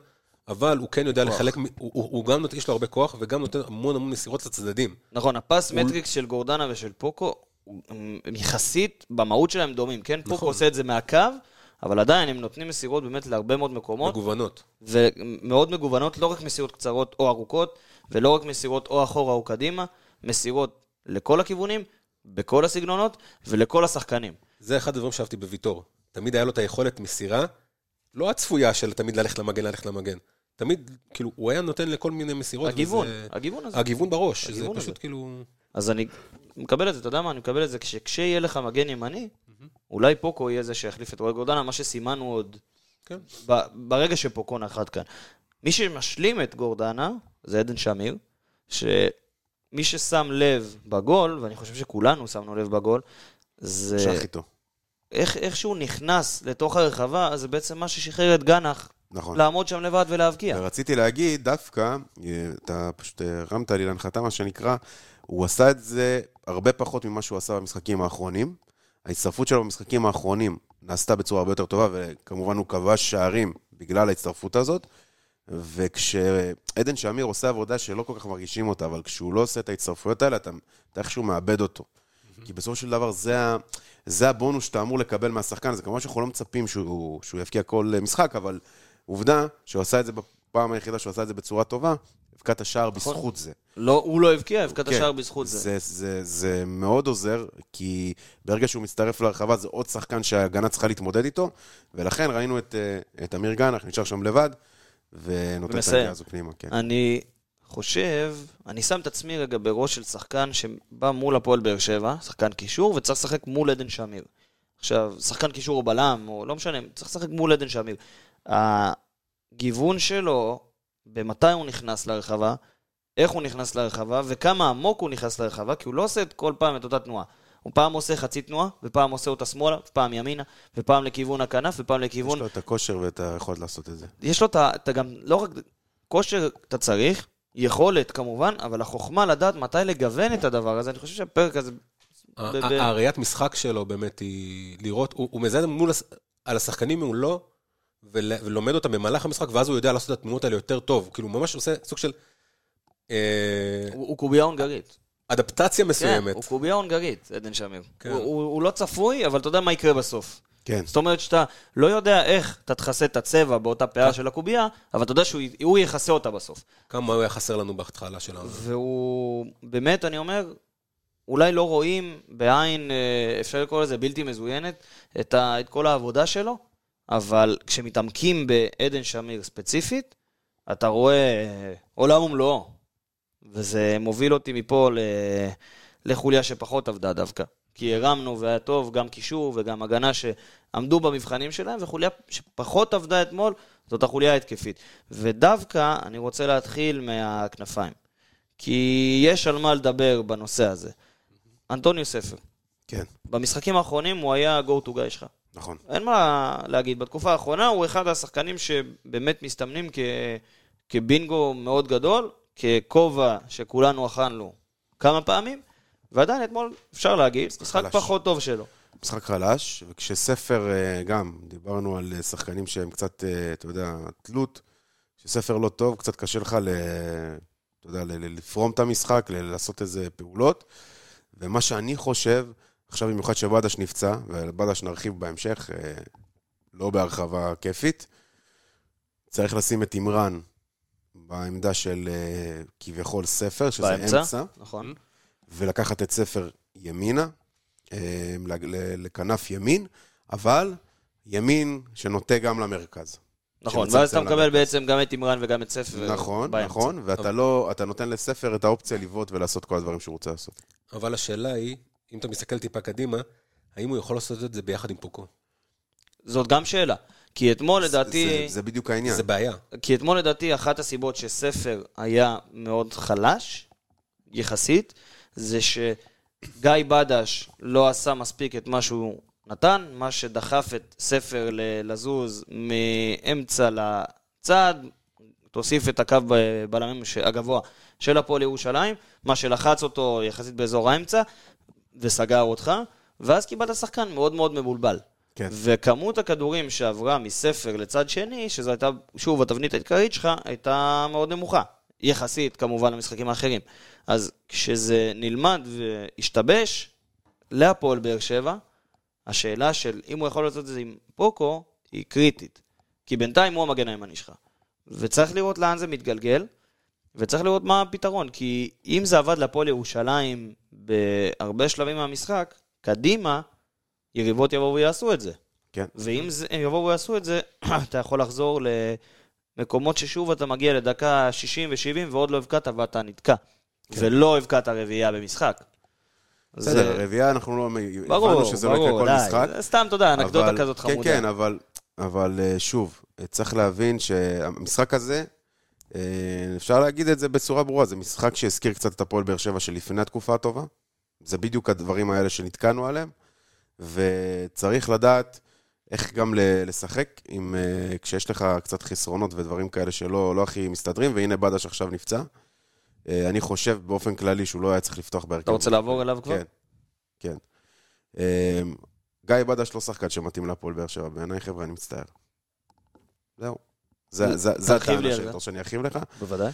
אבל הוא כן יודע כוח. לחלק, הוא, הוא, הוא גם, יש לו הרבה כוח, וגם נותן המון המון מסירות לצדדים. נכון, הפס מטריקס של גורדנה ושל פוקו, הם יחסית, במהות שלהם דומים, כן? פוקו נכון. עושה את זה מהקו, אבל עדיין הם נותנים מסירות באמת להרבה מאוד מקומות, מגוונות. ומאוד מגוונות, לא רק מסירות קצרות או ארוכות, ולא רק מסירות או אחורה או קדימה, מסירות לכל הכיוונים, בכל הסגנונות, ולכל השחקנים. זה אחד הדברים שאהבתי בוויטור. תמיד היה לו את היכולת מסירה, לא הצפויה של תמיד ללכת למגן, ללכת למגן. תמיד, כאילו, הוא היה נותן לכל מיני מסירות. הגיוון, וזה- הגיוון הזה. הגיוון בראש, הגיוון זה הזה. פשוט כאילו... אז אני מקבל את זה, אתה יודע מה? אני מקבל את זה, כש- כשיהיה לך מגן ימני, אולי פוקו יהיה זה שיחליף את רועי גורדנה, מה שסימנו עוד כן. ב- ברגע שפוקו נחת כאן. מי שמשלים את גורדנה זה עדן שמיר, שמי ששם לב בגול, ואני חושב שכולנו שמנו לב בגול, זה שח איתו. איך, איך שהוא נכנס לתוך הרחבה, זה בעצם מה ששחרר את גנח נכון. לעמוד שם לבד ולהבקיע. ורציתי להגיד, דווקא, אה, אתה פשוט הרמת לי להנחתה, מה שנקרא, הוא עשה את זה הרבה פחות ממה שהוא עשה במשחקים האחרונים. ההצטרפות שלו במשחקים האחרונים נעשתה בצורה הרבה יותר טובה, וכמובן הוא כבש שערים בגלל ההצטרפות הזאת. וכשעדן שמיר עושה עבודה שלא כל כך מרגישים אותה, אבל כשהוא לא עושה את ההצטרפויות האלה, אתה, אתה איכשהו מאבד אותו. כי בסופו של דבר זה, ה- זה הבונוס שאתה אמור לקבל מהשחקן. זה כמובן שאנחנו לא מצפים שהוא, שהוא יבקיע כל אה, משחק, אבל עובדה שהוא עשה את זה בפעם היחידה שהוא עשה את זה בצורה טובה, הבקעת השער בזכות זה. לא, הוא לא הבקיע, הבקע את כן, השער בזכות זה. זה, זה, זה מאוד עוזר, כי ברגע שהוא מצטרף לרחבה זה עוד שחקן שההגנה צריכה להתמודד איתו, ולכן ראינו את, אה, את אמיר גנח, נשאר שם לבד, ונותן את. הנגיעה הזו פנימה, כן. אני חושב, אני שם את עצמי רגע בראש של שחקן שבא מול הפועל באר שבע, שחקן קישור, וצריך לשחק מול עדן שמיר. עכשיו, שחקן קישור או בלם, או לא משנה, צריך לשחק מול עדן שמיר. הגיוון שלו, במתי הוא נכנס לרחבה, איך הוא נכנס לרחבה, וכמה עמוק הוא נכנס לרחבה, כי הוא לא עושה את כל פעם את אותה תנועה. הוא פעם עושה חצי תנועה, ופעם עושה אותה שמאלה, ופעם ימינה, ופעם לכיוון הכנף, ופעם יש לכיוון לו את הכושר ואת היכולת לעשות את זה. יש לו את ה... אתה גם, לא רק... כושר אתה צריך, יכולת כמובן, אבל החוכמה לדעת מתי לגוון את הדבר הזה, אני חושב שהפרק הזה... הראיית משחק שלו באמת היא לראות, הוא הוא מזהה מול, על השחקנים מולו, ול- ולומד אותם במהלך המשחק, ואז הוא יודע לעשות את התנועות האלה יותר טוב. הוא כאילו ממש עושה סוג של אה, הוא, הוא קובייה הונגרית. אדפטציה כן, מסוימת. הוא קובייה הונגרית, עדן שמיר. כן. הוא, הוא, הוא לא צפוי, אבל אתה יודע מה יקרה בסוף. כן. זאת אומרת שאתה לא יודע איך אתה תכסה את הצבע באותה כן. פאה של הקובייה, אבל אתה יודע שהוא הוא יכסה אותה בסוף. כמה הוא היה חסר לנו בהתחלה שלנו. והוא, באמת, אני אומר, אולי לא רואים בעין, אה, אפשר לקרוא לזה בלתי מזוינת, את, ה, את כל העבודה שלו, אבל כשמתעמקים בעדן שמיר ספציפית, אתה רואה אה, עולם ומלואו. וזה מוביל אותי מפה ל, לחוליה שפחות עבדה דווקא. כי הרמנו והיה טוב, גם קישור וגם הגנה שעמדו במבחנים שלהם, וחוליה שפחות עבדה אתמול, זאת החוליה ההתקפית. ודווקא אני רוצה להתחיל מהכנפיים. כי יש על מה לדבר בנושא הזה. אנטוניו ספר, כן, במשחקים האחרונים הוא היה ה-go to guy שלך. נכון. אין מה להגיד, בתקופה האחרונה הוא אחד השחקנים שבאמת מסתמנים כ... כבינגו מאוד גדול, ככובע שכולנו אכלנו כמה פעמים, ועדיין אתמול אפשר להגיד, משחק חלש. פחות טוב שלו. משחק חלש, וכשספר, אה, גם, דיברנו על אה, שחקנים שהם קצת, אה, אתה יודע, תלות, כשספר לא טוב, קצת קשה לך, ל, אתה יודע, לפרום את המשחק, לעשות איזה פעולות. ומה שאני חושב, עכשיו במיוחד שבדש נפצע, ובדש נרחיב בהמשך, אה, לא בהרחבה כיפית, צריך לשים את אימרן בעמדה של אה, כביכול ספר, שזה באמצע, אמצע. נכון. ולקחת את ספר ימינה, אה, לכנף ימין, אבל ימין שנוטה גם למרכז. נכון, ואז אתה מקבל למרכז. בעצם גם את אימרן וגם את ספר נכון, באמצע. נכון, ואתה לא, אתה נותן לספר את האופציה לבעוט ולעשות כל הדברים שהוא רוצה לעשות. אבל השאלה היא, אם אתה מסתכל טיפה קדימה, האם הוא יכול לעשות את זה ביחד עם פוקו? זאת גם שאלה. כי אתמול לדעתי... זה, זה בדיוק העניין. זה בעיה. כי אתמול לדעתי אחת הסיבות שספר היה מאוד חלש, יחסית, זה שגיא בדש לא עשה מספיק את מה שהוא נתן, מה שדחף את ספר לזוז מאמצע לצד, תוסיף את הקו בלמים הגבוה של הפועל ירושלים, מה שלחץ אותו יחסית באזור האמצע, וסגר אותך, ואז קיבלת שחקן מאוד מאוד מבולבל. כן. וכמות הכדורים שעברה מספר לצד שני, שזו הייתה, שוב, התבנית העיקרית שלך, הייתה מאוד נמוכה. יחסית, כמובן, למשחקים האחרים. אז כשזה נלמד והשתבש, להפועל באר שבע, השאלה של אם הוא יכול לעשות את זה עם פוקו, היא קריטית. כי בינתיים הוא המגן הימני שלך. וצריך לראות לאן זה מתגלגל, וצריך לראות מה הפתרון. כי אם זה עבד להפועל ירושלים בהרבה שלבים מהמשחק, קדימה, יריבות יבואו ויעשו את זה. כן. ואם זה, הם יבואו ויעשו את זה, אתה יכול לחזור למקומות ששוב אתה מגיע לדקה 60 ו-70 ועוד לא הבקעת ואתה נתקע. ולא הבקעת רביעייה במשחק. בסדר, זה- רביעייה אנחנו לא... ברור, הבנו שזה לא יקרה ברור, כל די. משחק. סתם, אתה יודע, אנקדוטה אבל- כזאת חמודה. כן, כן, אבל, אבל אה, שוב, צריך להבין שהמשחק הזה, אפשר להגיד את זה בצורה ברורה, זה משחק שהזכיר קצת את הפועל באר שבע שלפני התקופה הטובה. זה בדיוק הדברים האלה שנתקענו עליהם, וצריך לדעת איך גם לשחק עם, אה, כשיש לך קצת חסרונות ודברים כאלה שלא לא הכי מסתדרים, והנה בדש עכשיו נפצע. אה, אני חושב באופן כללי שהוא לא היה צריך לפתוח בהרכב. אתה רוצה לעבור אליו כבר? כן, כן. גיא בדש לא שחקן שמתאים להפועל באר שבע, בעיניי חבר'ה, אני מצטער. זהו. זה- הטענה שלי. אתה רוצה שאני ארחיב לך? בוודאי.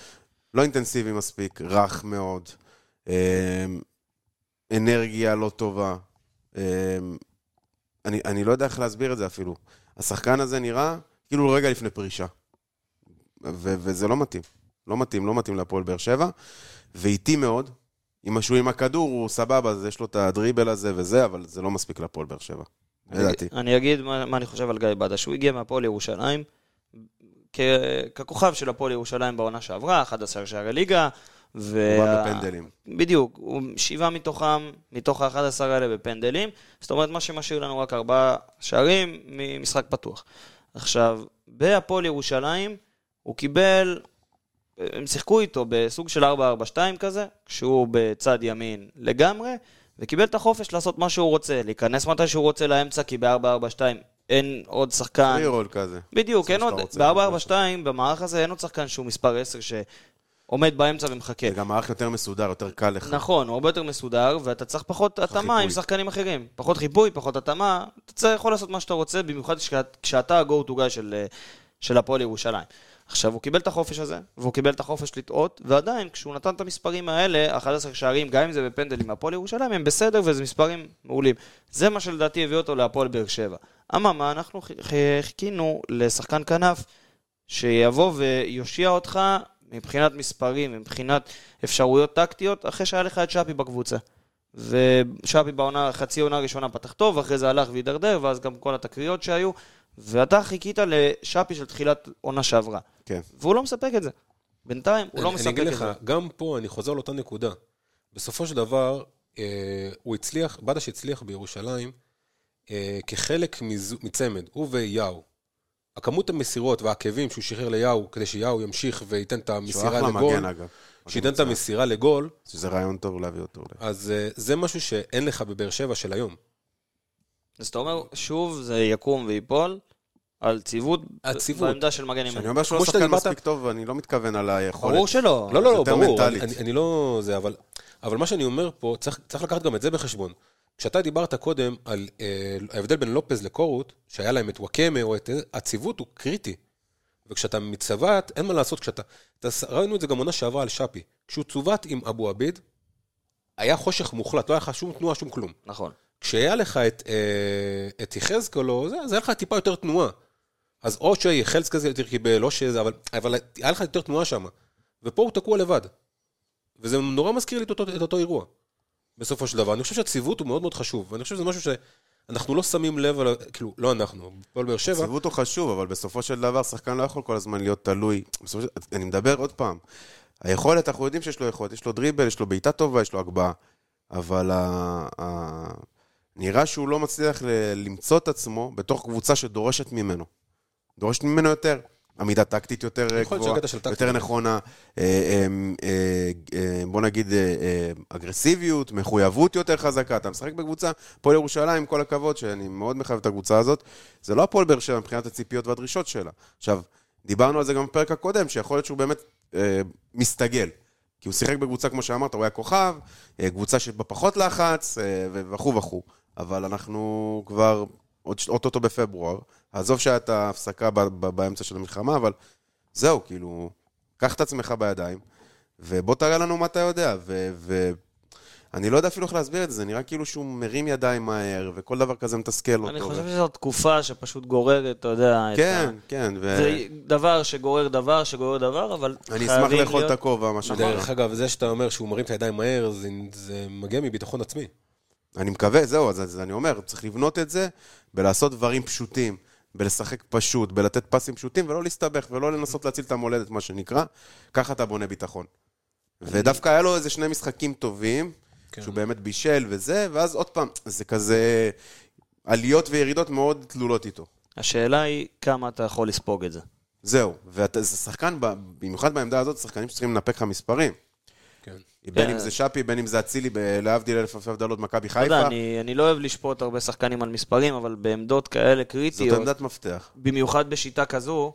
לא אינטנסיבי מספיק, רך מאוד, אמ, אנרגיה לא טובה. אמ, אני אני לא יודע איך להסביר את זה אפילו. השחקן הזה נראה כאילו רגע לפני פרישה. ו- וזה לא מתאים. לא מתאים, לא מתאים להפועל באר שבע, ואיטי מאוד. אם שהוא עם הכדור, הוא סבבה, אז יש לו את הדריבל הזה וזה, אבל זה לא מספיק להפועל באר שבע. לדעתי. אני אגיד מה, מה אני חושב על גיא בדש. הוא הגיע מהפועל ירושלים, ככוכב של הפועל ירושלים בעונה שעברה, 11 שערי ליגה. ו... הוא בא בפנדלים. בדיוק, שבעה מתוכם, מתוך ה-11 האלה בפנדלים, זאת אומרת מה שמשאיר לנו רק ארבעה שערים ממשחק פתוח. עכשיו, בהפועל ירושלים, הוא קיבל, הם שיחקו איתו בסוג של 4-4-2 כזה, כשהוא בצד ימין לגמרי, וקיבל את החופש לעשות מה שהוא רוצה, להיכנס מתי שהוא רוצה לאמצע, כי ב-4-4-2 אין עוד שחקן. פרי רול כזה. בדיוק, אין עוד, שאתה רוצה. ב-442, במערך הזה אין עוד שחקן שהוא מספר 10 שעומד באמצע ומחכה. זה גם מערך יותר מסודר, יותר קל לך. נכון, הוא הרבה יותר מסודר, ואתה צריך פחות התאמה. עם שחקנים אחרים. פחות חיפוי, פחות התאמה, אתה יכול לעשות מה שאתה רוצה, במיוחד כשאת- כשאתה ה-go to guy של, אה, של הפועל ירושלים. עכשיו, הוא קיבל את החופש הזה, והוא קיבל את החופש לטעות, ועדיין, כשהוא נתן את המספרים האלה, 11 שערים, גם אם זה בפנדלים מהפועל ירושלים, הם בסדר, וזה מספרים מעולים. זה מה שלדעתי הביא אותו להפועל באר שבע. אממה, אנחנו חיכינו לשחקן כנף שיבוא ויושיע אותך מבחינת מספרים, מבחינת אפשרויות טקטיות, אחרי שהיה לך את שפי בקבוצה. ושפי בעונה, חצי עונה ראשונה פתח טוב, אחרי זה הלך והידרדר, ואז גם כל התקריות שהיו, ואתה חיכית לשפי של תחילת עונה שעברה. כן. והוא לא מספק את זה. בינתיים, הוא לא אני מספק אגיד את לך, זה. גם פה אני חוזר לאותה נקודה. בסופו של דבר, אה, הוא הצליח, בדש הצליח בירושלים אה, כחלק מזו- מצמד, הוא ויאו. הכמות המסירות והעקבים שהוא שחרר ליאו, כדי שיאו ימשיך וייתן את שהוא המסירה אחלה לגול, מגן, אגב. שייתן את המסירה לגול, שזה רעיון טוב להביא אותו. אולי. אז אה, זה משהו שאין לך בבאר שבע של היום. אז אתה אומר, שוב, זה יקום ויפול על ציוות, הציוות. בעמדה של מגן כשאני ימין. אומר שהוא לא שחקן דיברת- מספיק טוב, אני לא מתכוון על היכולת. ברור שלא. לא, לא, לא, ברור, מנטלית. אני, אני לא... זה, אבל, אבל מה שאני אומר פה, צריך, צריך לקחת גם את זה בחשבון. כשאתה דיברת קודם על אה, ההבדל בין לופז לקורות, שהיה להם את וואקמה או את... הציוות הוא קריטי. וכשאתה מצוות, אין מה לעשות, כשאתה... אתה, ראינו את זה גם עונה שעברה על שפי. כשהוא צוות עם אבו עביד, היה חושך מוחלט, לא היה לך שום תנועה, שום כלום. נכון. כשהיה לך את, אה, את יחזקאל או זה, אז היה לך טיפה יותר תנועה. אז או זה יותר קיבל, או שזה, אבל, אבל היה לך יותר תנועה שם. ופה הוא תקוע לבד. וזה נורא מזכיר לי את אותו, את אותו אירוע, בסופו של דבר. אני חושב שהציוות הוא מאוד מאוד חשוב, ואני חושב שזה משהו שאנחנו לא שמים לב, על, כאילו, לא אנחנו, פועל באר שבע, ציוות הוא חשוב, אבל בסופו של דבר שחקן לא יכול כל הזמן להיות תלוי. של... אני מדבר עוד פעם. היכולת, אנחנו יודעים שיש לו יכולת, יש לו דריבל, יש לו בעיטה טובה, יש לו הגבהה. אבל ה... ה... נראה שהוא לא מצליח ל... למצוא את עצמו בתוך קבוצה שדורשת ממנו. דורשת ממנו יותר. עמידה טקטית יותר גבוהה. יותר נכונה, אה, אה, אה, בוא נגיד אגרסיביות, מחויבות יותר חזקה. אתה משחק בקבוצה, הפועל ירושלים, כל הכבוד, שאני מאוד מחייב את הקבוצה הזאת, זה לא הפועל באר שבע מבחינת הציפיות והדרישות שלה. עכשיו, דיברנו על זה גם בפרק הקודם, שיכול להיות שהוא באמת מסתגל. כי הוא שיחק בקבוצה, כמו שאמרת, הוא היה כוכב, קבוצה שבה פחות לחץ, וכו' וכו'. אבל אנחנו כבר עוד אוטוטו בפברואר. עזוב שהייתה הפסקה ב- ב- באמצע של המלחמה, אבל זהו, כאילו, קח את עצמך בידיים, ובוא תראה לנו מה אתה יודע. ו- ו- אני לא יודע אפילו איך להסביר את זה, זה נראה כאילו שהוא מרים ידיים מהר, וכל דבר כזה מתסכל אותו. אני ו- חושב שזו תקופה שפשוט גוררת, אתה יודע, את כן, ה... כן, ו... זה דבר שגורר דבר, שגורר דבר, אבל אני אשמח חייבים לאכול את להיות- הכובע, מה שאמרת. דרך אגב, זה שאתה אומר שהוא מרים את הידיים מהר, זה, זה מגיע מביטחון עצמי. אני מקווה, זהו, אז, אז אני אומר, צריך לבנות את זה בלעשות דברים פשוטים, בלשחק פשוט, בלתת פסים פשוטים, ולא להסתבך, ולא לנסות להציל את המולדת, מה שנקרא. ככה אתה בונה ביטחון. ודווקא היה לו איזה שני משחקים טובים, כן. שהוא באמת בישל וזה, ואז עוד פעם, זה כזה עליות וירידות מאוד תלולות איתו. השאלה היא כמה אתה יכול לספוג את זה. זהו, וזה שחקן, במיוחד בעמדה הזאת, שחקנים שצריכים לנפק לך מספרים. כן. בין כן. אם זה שפי, בין אם זה אצילי, להבדיל אלף אלפי הבדלות, מכבי אתה יודע, חיפה. אני, אני לא אוהב לשפוט הרבה שחקנים על מספרים, אבל בעמדות כאלה זאת קריטיות, עמדת מפתח. במיוחד בשיטה כזו,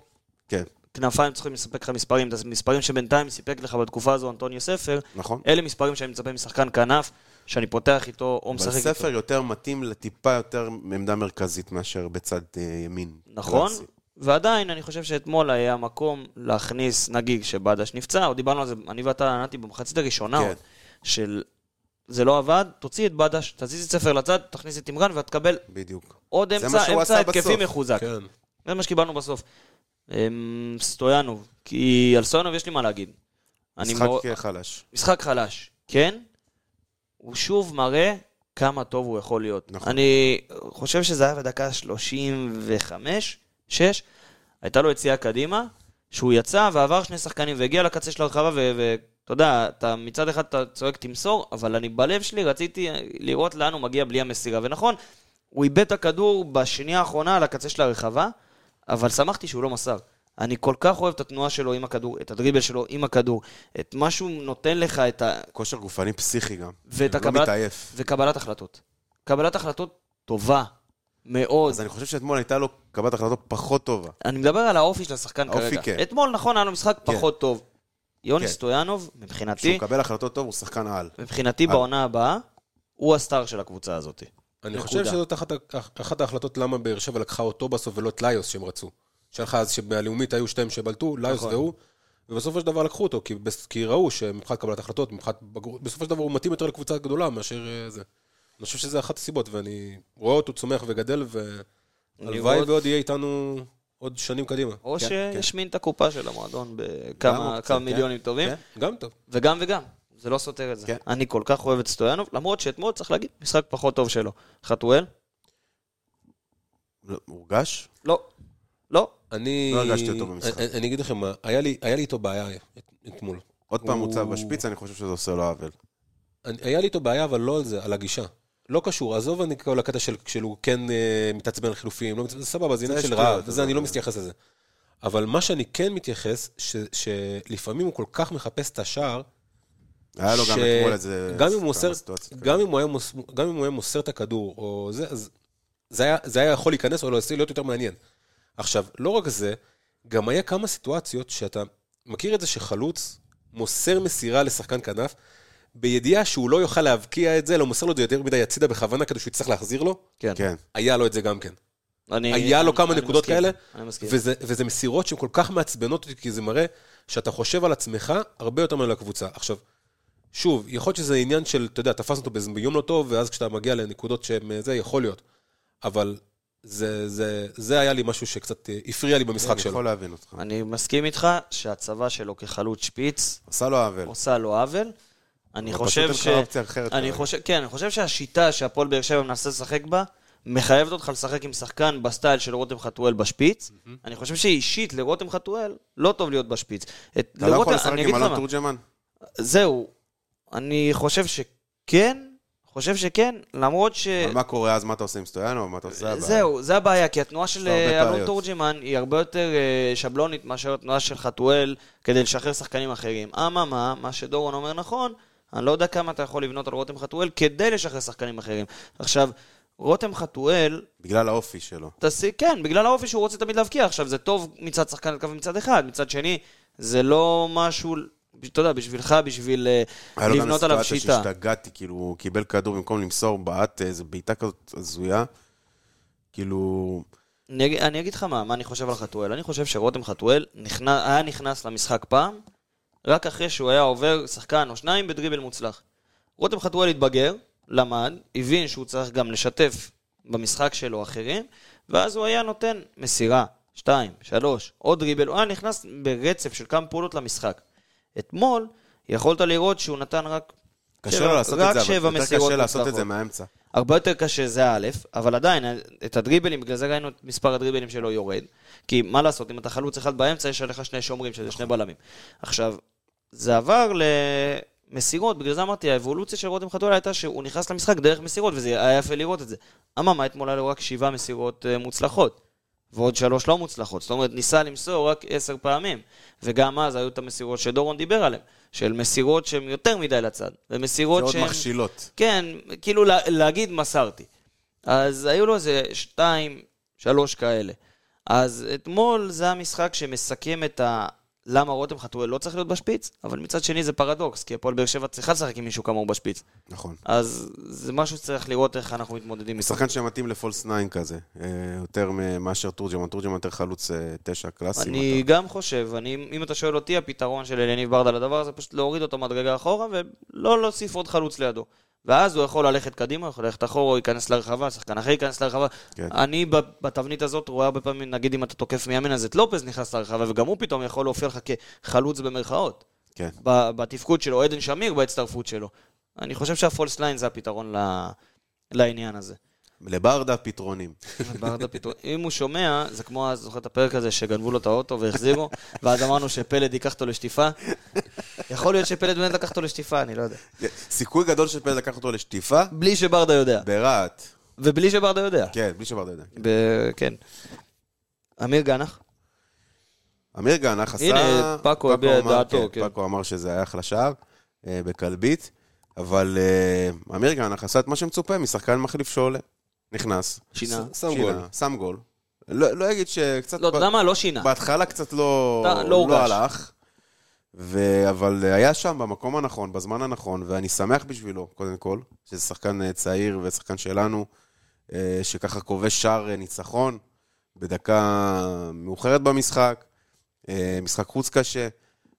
כן, כנפיים צריכים לספק לך מספרים. את המספרים שבינתיים סיפק לך בתקופה הזו אנטוניו ספר, נכון. אלה מספרים שאני מצפה משחקן כנף, שאני פותח איתו או אבל משחק איתו. ספר יותר מתאים לטיפה יותר מעמדה מרכזית מאשר בצד אה, ימין. נכון, קלאסי. ועדיין אני חושב שאתמול היה מקום להכניס, נגיד, שבדש נפצע, או דיברנו על זה, אני ואתה ענתי במחצית הראשונה כן. עוד, של זה לא עבד, תוציא את בדש, תזיז את ספר לצד, תכניס את תמרן ותקבל בדיוק. עוד אמצע, אמצע התקפי. מחוזק. כן. זה מה שקיבלנו בסוף. אמ, סטויאנוב, כי על סטויאנוב יש לי מה להגיד. משחק מאוד- חלש. משחק חלש, כן? הוא שוב מראה כמה טוב הוא יכול להיות. נכון. אני חושב שזה היה בדקה 35, 6, הייתה לו יציאה קדימה, שהוא יצא ועבר שני שחקנים והגיע לקצה של הרחבה, ואתה יודע, אתה מצד אחד אתה צועק תמסור, אבל אני בלב שלי רציתי לראות לאן הוא מגיע בלי המסירה. ונכון, הוא איבד את הכדור בשנייה האחרונה על הקצה של הרחבה, אבל שמחתי שהוא לא מסר. אני כל כך אוהב את התנועה שלו עם הכדור, את הדריבל שלו עם הכדור, את מה שהוא נותן לך, את ה... כושר גופני פסיכי גם. ואת לא הקבלת... מתעייף. וקבלת החלטות. קבלת החלטות טובה, מאוד. אז אני חושב שאתמול הייתה לו קבלת החלטות פחות טובה. אני מדבר על האופי של השחקן האופי, כרגע. כן. אתמול, נכון, היה לו משחק כן. פחות טוב. יוני כן. סטויאנוב, כשהוא מבחינתי, מקבל החלטות טוב, הוא שחקן על. מבחינתי על. בעונה הבאה, הוא הסטאר של הקבוצה הזאת. אני נקודה. חושב שזאת אחת, אחת ההחלטות למה באר שבע לקחה אותו בסוף ולא את ליוס שהם רצו. שלך אז שבלאומית היו שתיים שבלטו, ליוס נכון. והוא, ובסופו של דבר לקחו אותו, כי, כי ראו שמבחינת קבלת החלטות, מבחינת בגרות, בסופו של דבר הוא מתאים יותר לקבוצה גדולה מאשר אה, זה. אני חושב שזה אחת הסיבות, ואני רואה אותו צומח וגדל, והלוואי ועוד יהיה איתנו עוד שנים קדימה. או כן, שישמין את הקופה של המועדון בכמה כמה כן. מיליונים טובים, כן. גם טוב. וגם וגם. זה לא סותר את זה. כן. אני כל כך אוהב את סטויאנוב, למרות שאתמול, צריך להגיד, משחק פחות טוב שלו. חתואל? לא, מורגש? לא. לא. אני... לא הרגשתי אותו במשחק. אני, אני אגיד לכם מה, היה לי, היה לי איתו בעיה את- אתמול. עוד פעם הוא- מוצב בשפיץ, אני חושב שזה עושה לו עוול. היה לי איתו בעיה, אבל לא על זה, על הגישה. לא קשור, עזוב אני כל הקטע של כשהוא כן אה, מתעצבן על חילופים, לא מתעצבן, סבבה, זה עניין של רעב, זה אני לא לא- מתייחס לזה. אבל מה שאני כן מתייחס, ש, שלפעמים הוא כל כך מחפש את השער, היה לו גם אתמול איזה... גם אם הוא כמה מוסר, סיטואציות גם אם הוא היה מוס- גם אם הוא היה מוסר את הכדור, או זה, אז זה היה, זה היה יכול להיכנס או להיות יותר מעניין. עכשיו, לא רק זה, גם היה כמה סיטואציות שאתה מכיר את זה שחלוץ מוסר מסירה לשחקן כנף, בידיעה שהוא לא יוכל להבקיע את זה, לא מוסר לו את זה יותר מדי הצידה בכוונה כדי שהוא יצטרך להחזיר לו, כן. כן. היה לו את זה גם כן. אני- היה לו אני- כמה אני נקודות מסכים. כאלה, אני מסכים. וזה, וזה מסירות שהן כל כך מעצבנות אותי, כי זה מראה שאתה חושב על עצמך הרבה יותר מעל הקבוצה. עכשיו, שוב, יכול להיות שזה עניין של, אתה יודע, תפסנו אותו ביום לא טוב, ואז כשאתה מגיע לנקודות שהן זה, יכול להיות. אבל זה, זה, זה היה לי משהו שקצת אה, הפריע לי במשחק אני שלו. יכול להבין אותך. אני מסכים איתך שהצבא שלו כחלוץ שפיץ עשה לו עוול. עושה לו עוול. אני חושב ש... אני. חושב, כן, אני חושב שהשיטה שהפועל באר שבע מנסה לשחק בה, מחייבת אותך לשחק עם שחקן בסטייל של רותם חתואל בשפיץ. אני חושב שאישית לרותם חתואל לא טוב להיות בשפיץ. את- אתה לא יכול לשחק עם אלון תורג'מן? זהו. אני חושב שכן, חושב שכן, למרות ש... אבל מה קורה אז? מה אתה עושה עם סטויאנו? מה אתה עושה? הבעיה? זהו, זה הבעיה, כי התנועה של אה, אלון. תורג'מן היא הרבה יותר אה, שבלונית מאשר התנועה של חתואל כדי לשחרר שחקנים אחרים. אממה, מה שדורון אומר נכון, אני לא יודע כמה אתה יכול לבנות על רותם חתואל כדי לשחרר שחקנים אחרים. עכשיו, רותם חתואל, בגלל האופי שלו. תעשי, כן, בגלל האופי שהוא רוצה תמיד להבקיע. עכשיו, זה טוב מצד שחקן התקפה מצד אחד, מצד שני, זה לא משהו, אתה יודע, בשבילך, בשביל אה, היה לו גם לבנות עליו סיטואציה שיטה. שהשתגעתי, כאילו, הוא קיבל כדור במקום למסור, בעט איזה בעיטה כזאת הזויה. כאילו, אני, אני אגיד לך מה, מה אני חושב על חתואל. אני חושב שרותם חתואל נכנס, היה נכנס למשחק פעם, רק אחרי שהוא היה עובר שחקן או שניים בדריבל מוצלח. רותם חתואל התבגר, למד, הבין שהוא צריך גם לשתף במשחק שלו אחרים, ואז הוא היה נותן מסירה, שתיים, שלוש, עוד דריבל, הוא היה נכנס ברצף של כמה פעולות למשחק. אתמול, יכולת לראות שהוא נתן רק... קשה לו לעשות את זה, אבל יותר קשה לעשות את זה. מהאמצע. הרבה יותר קשה זה א', אבל עדיין, את הדריבלים, בגלל זה ראינו את מספר הדריבלים שלו יורד. כי מה לעשות, אם אתה חלוץ אחד באמצע, יש עליך שני שומרים, שזה שני בלמים. עכשיו, זה עבר למסירות, בגלל זה אמרתי, האבולוציה של רותם חתואל הייתה שהוא נכנס למשחק דרך מסירות, וזה היה יפה לראות את זה. אממה, אתמול היה לו רק שבעה מסירות אה, מוצלחות. ועוד שלוש לא מוצלחות. זאת אומרת, ניסה למסור רק עשר פעמים. וגם אז היו את המסירות שדורון דיבר עליהן, של מסירות שהן יותר מדי לצד. ומסירות מאוד שהן... מכשילות. כן, כאילו לה, להגיד מסרתי. אז היו לו איזה שתיים, שלוש כאלה. אז אתמול זה המשחק שמסכם את ה... למה רותם חתואל לא צריך להיות בשפיץ, אבל מצד שני זה פרדוקס, כי הפועל באר שבע צריכה לשחק עם מישהו כמוהו בשפיץ. נכון. אז זה משהו שצריך לראות איך אנחנו מתמודדים איתו. שחקן שמתאים לפולס 9 כזה, אה, יותר מאשר תורג'מן. תורג'מן יותר חלוץ אה, תשע קלאסי. אני גם חושב, אני, אם אתה שואל אותי, הפתרון של אליניב ברדה לדבר הזה, פשוט להוריד אותו מדרגה אחורה ולא להוסיף עוד חלוץ לידו. ואז הוא יכול ללכת קדימה, יכול ללכת אחורה, הוא ייכנס לרחבה, שחקן אחר ייכנס לרחבה. כן. אני בתבנית הזאת רואה הרבה פעמים, נגיד אם אתה תוקף מימין, אז את לופז נכנס לרחבה, וגם הוא פתאום יכול להופיע לך כחלוץ במרכאות. כן. בתפקוד שלו, עדן שמיר בהצטרפות שלו. אני חושב שהפולס ליין זה הפתרון ל- לעניין הזה. לברדה פתרונים. ברדה פתאום, אם הוא שומע, זה כמו, אז זוכר את הפרק הזה שגנבו לו את האוטו והחזירו, ואז אמרנו שפלד ייקח אותו לשטיפה. יכול להיות שפלד באמת לקח אותו לשטיפה, אני לא יודע. סיכוי גדול שפלד לקח אותו לשטיפה, בלי שברדה יודע. ברהט. ובלי שברדה יודע. כן, בלי שברדה יודע. ב- כן. אמיר גנח? אמיר גנח עשה... הנה, פאקו הביע את דעתו, כן. פאקו אמר שזה היה אחלה שער אה, בכלבית, אבל אה, אמיר גנח עשה את מה שמצופה משחקן מחליף שעולה. נכנס. שינה. שם שינה, גול. שם גול. לא לא אגיד שקצת... לא, אתה יודע מה? לא שינה. בהתחלה קצת לא, לא לא, הורגש. הלך, ו... אבל היה שם במקום הנכון, בזמן הנכון, ואני שמח בשבילו, קודם כל, שזה שחקן אה, צעיר ושחקן שלנו, אה, שככה כובש שער אה, ניצחון בדקה מאוחרת במשחק, אה, משחק חוץ קשה,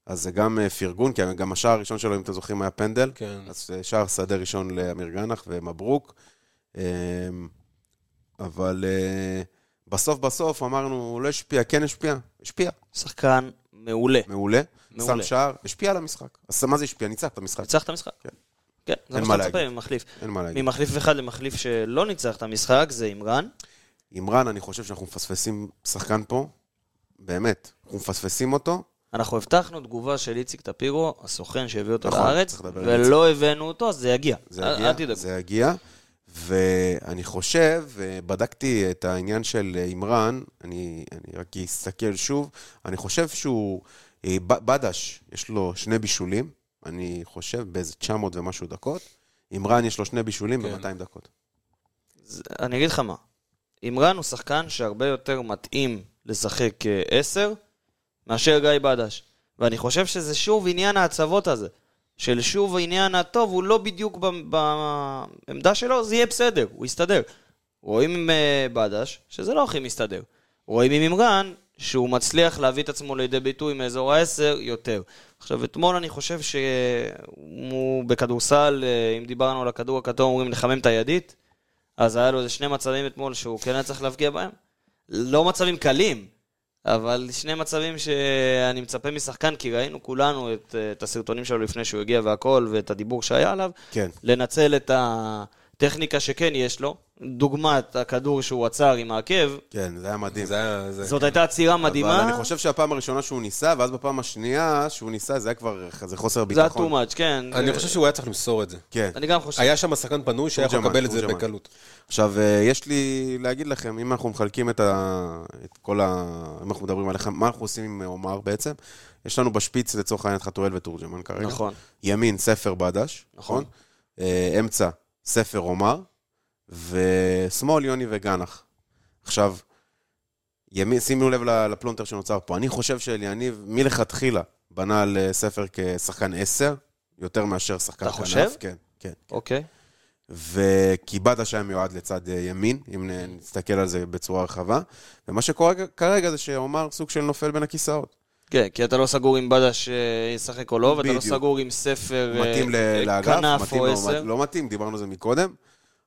אז זה גם אה, פרגון, כי גם השער הראשון שלו, אם אתם זוכרים, היה פנדל. כן. אז אה, שער שדה ראשון לאמיר גנח, ומברוק. אבל אה, בסוף בסוף אמרנו, הוא לא השפיע, כן השפיע, השפיע, שחקן מעולה. מעולה. מעולה. שם שער, השפיע על המשחק. אז מה זה השפיע? ניצח את המשחק. ניצח את המשחק. כן. כן, זה מה שאתה מצפה. ממחליף. אין מה להגיד. ממחליף אחד למחליף שלא ניצח את המשחק, זה אימרן. אימרן, אני חושב שאנחנו מפספסים שחקן פה, באמת. אנחנו מפספסים אותו. אנחנו הבטחנו תגובה של איציק טפירו, הסוכן שהביא אותו נכון, לארץ, ולא הבאנו אותו, אז זה יגיע. זה יגיע. זה יגיע. ואני חושב, בדקתי את העניין של אימרן, אני, אני רק אסתכל שוב, אני חושב שהוא, אה, בדש, יש לו שני בישולים, אני חושב באיזה 900 ומשהו דקות. אימרן יש לו שני בישולים כן. ב-200 דקות. זה- אני אגיד לך מה, אימרן הוא שחקן שהרבה יותר מתאים לשחק כעשר מאשר גיא בדש. ואני חושב שזה שוב עניין ההצבות הזה. של שוב העניין הטוב, הוא לא בדיוק בעמדה שלו, זה יהיה בסדר, הוא יסתדר. רואים עם אה, בדש, שזה לא הכי מסתדר. רואים עם אימרן, שהוא מצליח להביא את עצמו לידי ביטוי מאזור העשר יותר. עכשיו, אתמול אני חושב שהוא בכדורסל, אה, אם דיברנו על הכדור הכתום, אומרים לחמם את הידית, אז היה לו איזה שני מצבים אתמול שהוא כן היה צריך להבקיע בהם. לא מצבים קלים, אבל שני מצבים שאני מצפה משחקן, כי ראינו כולנו את, את הסרטונים שלו לפני שהוא הגיע והכל, ואת הדיבור שהיה עליו, כן. לנצל את הטכניקה שכן יש לו, דוגמת הכדור שהוא עצר עם העקב, כן, זה היה מדהים. זה היה... זה- זאת הייתה עצירה מדהימה, אבל אני חושב שהפעם הראשונה שהוא ניסה, ואז בפעם השנייה שהוא ניסה, זה היה כבר, זה חוסר זה היה too ביטחון. much, כן. אני זה- חושב שהוא היה צריך למסור את זה. כן. אני גם חושב. היה שם שחקן פנוי שהיה יכול לקבל את זה. בקלות. עכשיו, אה, יש לי להגיד לכם, אם אנחנו מחלקים את, ה... את כל ה... אם אנחנו מדברים עליכם, מה אנחנו עושים עם עומר בעצם? יש לנו בשפיץ לצורך העניין את חתואל ותורג'מן כרגע. נכון. ימין, ספר בדש, נכון? אה, אמצע, ספר עומר, ושמאל, יוני וגנח. עכשיו, ימין, שימו לב לפלונטר שנוצר פה. אני חושב שאליניב מלכתחילה בנה על אה, ספר כשחקן עשר, יותר מאשר שחקן אתה כנף. חושב? כן, כן. אוקיי. וכי בדש היה מיועד לצד אה, ימין, אם נסתכל על זה בצורה רחבה. ומה שקורה כרגע זה שעומר סוג של נופל בין הכיסאות. כן, כי אתה לא סגור עם בדש אה, ישחק או לא, ואתה לא. סגור עם ספר אה, מתאים אה, לאגף, מתאים או עשר. לא מתאים, דיברנו על זה מקודם.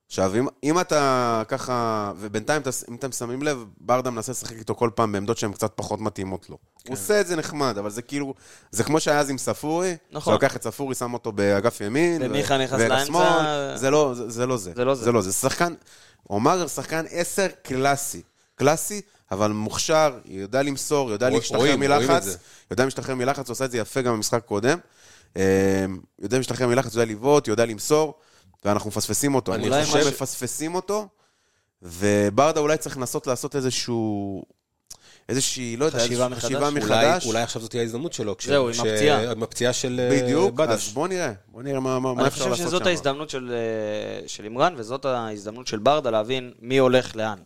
עכשיו, אם, אם אתה ככה, ובינתיים, אם אתם שמים לב, ברדה מנסה לשחק איתו כל פעם בעמדות שהן קצת פחות מתאימות לו. כן. הוא עושה את זה נחמד, אבל זה כאילו, זה כמו שהיה אז עם ספורי, נכון. אתה לוקח את ספורי, שם אותו באגף ימין, ומיכה נכנס לאמצע. זה לא זה, זה לא זה. זה לא זה. זה לא זה. שחקן, עומר שחקן עשר קלאסי. קלאסי, אבל מוכשר, יודע למסור, יודע להשתחרר מלחץ. יודע להשתחרר מלחץ, הוא עשה את זה יפה גם במשחק קודם. אה, יודע להשתחרר מלחץ, יודע לבעוט, יודע למסור, ואנחנו מפספסים אותו. אני אני חושב- חושב שמפספסים אותו, וברדה אולי צריך לנסות לעשות איזשהו... איזושהי, לא יודע, חשיבה מחדש? חשיבה אולי, מחדש. אולי עכשיו זאת תהיה ההזדמנות שלו. כש- זהו, עם כש- הפציעה. עם הפציעה של אה, בדיוק, אז בדש. בוא נראה. בוא נראה מה, מה, מה אני אפשר חושב לעשות שזאת שם. ההזדמנות של, אה, של אימרן, וזאת ההזדמנות של ברדה להבין מי הולך לאן.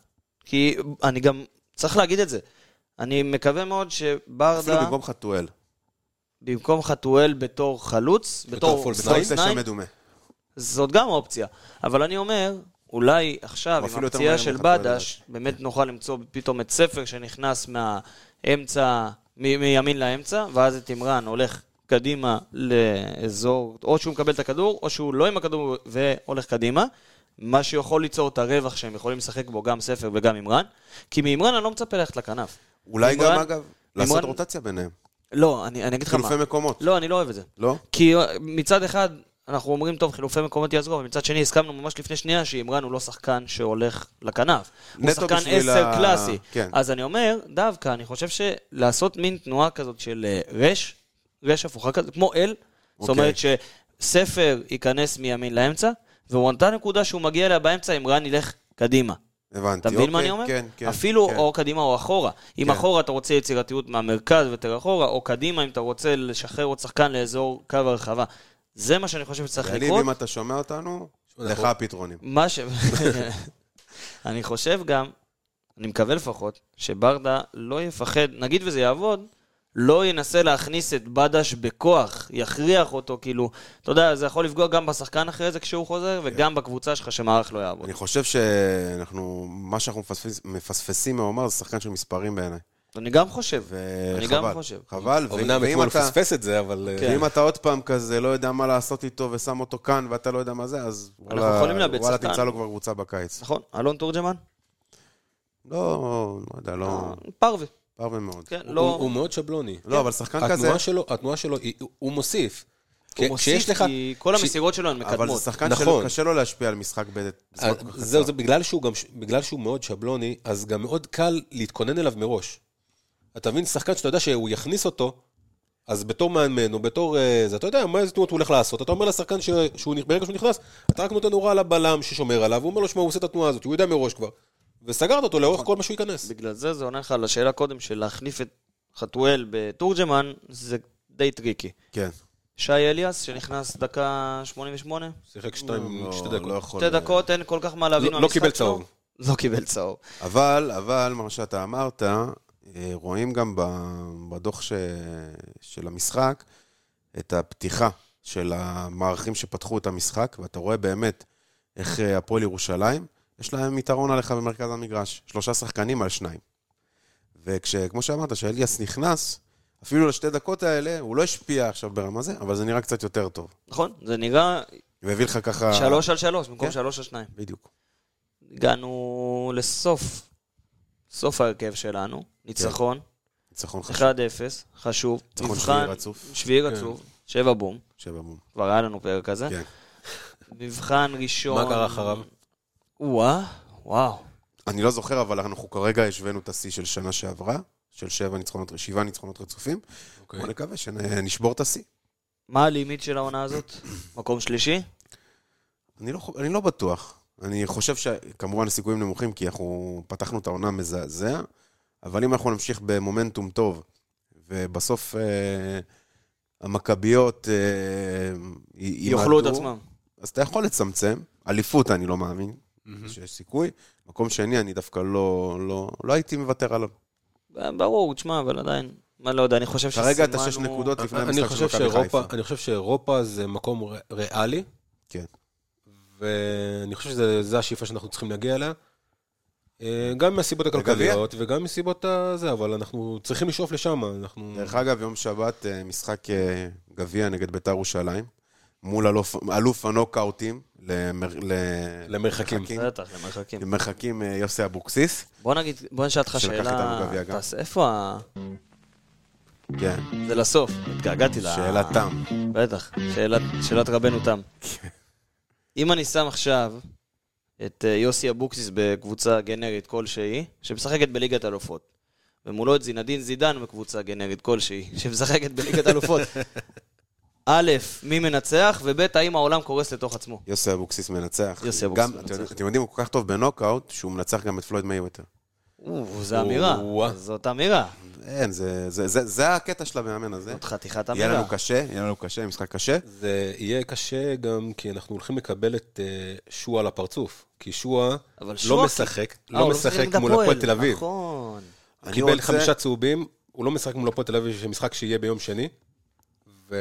כי אני גם צריך להגיד את זה. אני מקווה מאוד אפילו שברדה, במקום חתואל. במקום חתואל בתור חלוץ, בתור false false יוצא nine, שם מדומה. זאת גם אופציה. אבל אני אומר, אולי עכשיו, עם אפילו הפציעה של בדש, באמת נוכל למצוא פתאום את ספר שנכנס מהאמצע, מ- מימין לאמצע, ואז את אימרן הולך קדימה לאזור, או שהוא מקבל את הכדור, או שהוא לא עם הכדור והולך קדימה. מה שיכול ליצור את הרווח שהם יכולים לשחק בו גם ספר וגם אימרן. כי מאימרן אני לא מצפה ללכת לכנף. אולי אימרן- גם, אגב, לעשות אימרן- רוטציה ביניהם. לא, אני אני אגיד לך מה. חילופי מקומות. לא, אני לא אוהב את זה. לא? כי מצד אחד, אנחנו אומרים, טוב, חילופי מקומות יעזרו, אבל מצד שני הסכמנו ממש לפני שנייה שאימרן הוא לא שחקן שהולך לכנף. הוא שחקן עשר ה- קלאסי. כן. אז אני אומר, דווקא, אני חושב שלעשות מין תנועה כזאת של אה, רש, רש הפוכה כזאת, כמו אל, זאת אוקיי. אומרת שספר ייכנס מימין לאמצע, ואותה נקודה שהוא מגיע אליה באמצע, אימרן ילך קדימה. הבנתי. אתה מבין מה אוקיי, אני אומר? כן, כן. אפילו כן. או קדימה או אחורה. אם כן. אחורה אתה רוצה יצירתיות מהמרכז ויותר אחורה, או קדימה אם אתה רוצה לשחרר עוד שחקן לאזור קו הרחבה. זה מה שאני חושב שצריך יניב, לקרות. אם אתה שומע אותנו, לך הפתרונים. מה ש... אני חושב גם, אני מקווה לפחות, שברדה לא יפחד, נגיד וזה יעבוד, לא ינסה להכניס את בדש בכוח, יכריח אותו, כאילו, אתה יודע, זה יכול לפגוע גם בשחקן אחרי זה כשהוא חוזר, וגם בקבוצה שלך שמערך לא יעבוד. אני חושב שאנחנו, מה שאנחנו מפספס- מפספסים מהעומר זה שחקן של מספרים בעיניי. אני גם חושב, אני גם וחבל. חושב. חבל, ו- אמנם ואם אתמול אתה... פספס את זה, אבל... אה, כן. ואם אתה עוד פעם כזה לא יודע מה לעשות איתו ושם אותו כאן ואתה לא יודע מה זה, אז וואלה. תמצא לו כבר קבוצה בקיץ. נכון? אלון תורג'מן? לא, לא יודע, לא... פרווה, פרווה מאוד. כן, הוא- לא... הוא מאוד שבלוני. לא, אבל שחקן כזה... התנועה שלו, התנועה שלו, היא- הוא מוסיף. הוא מוסיף, לך- כי כל המסירות שלו הן אבל מקדמות. זה שחקן נכון. שלו, קשה לו להשפיע על משחק בזמן כל כך זהו. זה בגלל שהוא גם, בגלל שהוא מאוד שבלוני, אז גם מאוד קל להתכונן אליו מראש. אתה מבין, שחקן שאתה יודע שהוא יכניס אותו, אז בתור מאמן, או בתור... אה, זה, אתה יודע מה איזה תנועות הוא הולך לעשות. אתה אומר לשחקן ש- שהוא, נכ- ברגע שהוא נכנס, אתה רק נותן הוראה לבלם ששומר עליו, הוא אומר לו, שמע, הוא עושה את התנועה הזאת, הוא יודע מראש כבר. וסגרת אותו לאורך כל מה שהוא ייכנס. בגלל זה זה עונה לך על השאלה קודם של להחליף את חתואל בתורג'מן, זה די טריקי. כן. שי אליאס, שנכנס דקה 88, שיחק שתיים, לא, שתי לא דקות. יכול- שתי דקות, אין כל כך מה להבין לא- לא קיבל. צהוב. לא קיבל צהוב. אבל, אבל, מה שאתה אמרת, אה, רואים גם בדוח ש... של המשחק את הפתיחה של המערכים שפתחו את המשחק, ואתה רואה באמת איך אה, הפועל ירושלים, יש להם יתרון עליך במרכז המגרש. שלושה שחקנים על שניים. וכמו שאמרת, כשאליאס נכנס, אפילו לשתי דקות האלה, הוא לא השפיע עכשיו ברמה זה, אבל זה נראה קצת יותר טוב. נכון? זה נראה והביא לך ככה... שלוש על שלוש במקום כן. שלוש על שניים. בדיוק. הגענו לסוף, סוף ההרכב שלנו, ניצחון, ניצחון חשוב. 1-0, חשוב, ניצחון שביעי רצוף. שביעי רצוף, שבע בום, שבע בום. כבר היה לנו פרק כזה. כן. מבחן ראשון. מה קרה אחריו? וואה, וואו. אני לא זוכר, אבל אנחנו כרגע השווינו את השיא של שנה שעברה, של שבע ניצחונות, שבעה ניצחונות רצופים. אוקיי. בוא נקווה שנשבור את השיא. מה הלימיט של העונה הזאת? מקום שלישי? אני לא, אני לא בטוח. אני חושב שכמובן הסיכויים נמוכים, כי אנחנו פתחנו את העונה מזעזע, אבל אם אנחנו נמשיך במומנטום טוב, ובסוף אה, המכביות אה, יאכלו את עצמם. אז אתה יכול לצמצם. אליפות אני לא מאמין, שיש סיכוי. מקום שני, אני דווקא לא, לא, לא הייתי מוותר עליו. ברור, תשמע, אבל עדיין, מה לא יודע, אני חושב שסימנו... כרגע אתה שש נקודות לפני אני המשחק חושב של מכבי שאירופה, חיפה. אני חושב שאירופה זה מקום ר- ריאלי, כן. ואני חושב שזו השאיפה שאנחנו צריכים להגיע אליה. אה, גם מהסיבות הכלכליות וגם מסיבות הזה, אבל אנחנו צריכים לשאוף לשם, אנחנו... דרך אגב, יום שבת, אה, משחק אה, גביע נגד בית"ר ירושלים, מול אלוף, אלוף הנוקאוטים, למר, ל... למרחקים. בטח, למרחקים. למרחקים אה, יוסי אבוקסיס. בוא נגיד, בוא נשאל אותך שאלה... תעשה- איפה ה... כן, זה לסוף, התגעגעתי ל... שאלת תם. בטח, שאלת, שאלת רבנו תם. אם אני שם עכשיו את אה, יוסי אבוקסיס בקבוצה גנרית כלשהי, שמשחקת בליגת אלופות, ומולו את זינדין זידן בקבוצה גנרית כלשהי, שמשחקת בליגת אלופות, א', מי מנצח, וב', האם העולם קורס לתוך עצמו? יוסי אבוקסיס מנצח. יוסי אבוקסיס מנצח. אתם- אתם יודעים, הוא כל כך טוב בנוקאוט, שהוא מנצח גם את פלויד מייוות'ר. או, זו אמירה. זאת אמירה. אין, זה, זה, זה, זה הקטע של המאמן הזה. זאת חתיכת יהיה אמירה. לנו קשה, יהיה לנו קשה, משחק קשה. זה יהיה קשה גם כי אנחנו הולכים לקבל את אה, שועה לפרצוף. כי שועה אבל לא משחק, אה, לא הוא משחק מול הפועל תל אביב. נכון. הוא קיבל רוצה- חמישה צהובים, הוא לא משחק מול הפועל תל אביב, שזה משחק שיהיה ביום שני. ו...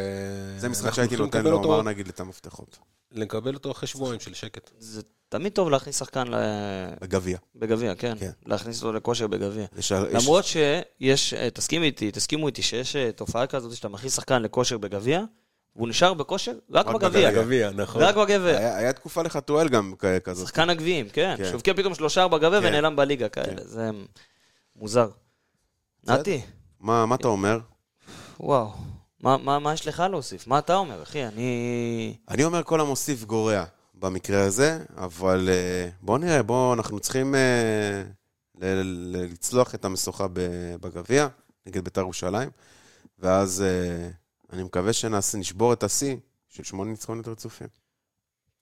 זה משחק שהייתי נותן לו, אותו- אמר נגיד, את המפתחות. לקבל אותו אחרי שבועיים של שקט. זה תמיד טוב להכניס שחקן ל- בגביע. בגביע, כן. כן. להכניס אותו לכושר בגביע. יש- למרות שיש, אה, תסכימו איתי, תסכימו איתי שיש אה, תופעה כזאת שאתה מכניס שחקן לכושר בגביע, והוא נשאר בכושר רק רק בגביע. בגביע. גביע, נכון. רק בגביע. היה היה תקופה לחתואל גם כזאת. שחקן הגביעים, כן. כן. שהבקיע פתאום שלושה בגביע כן. ונעלם בליגה כאלה. זה מוזר. נתי, מה מה אתה אומר? וואו. מה, מה, מה יש לך להוסיף? מה אתה אומר, אחי? אני... אני אומר כל המוסיף גורע במקרה הזה, אבל אה, בואו נראה, בואו, אנחנו צריכים אה, ל- ל- לצלוח את המשוכה בגביע נגד בית"ר ירושלים, ואז אה, אני מקווה שנשבור את השיא של שמונה ניצחונות רצופים.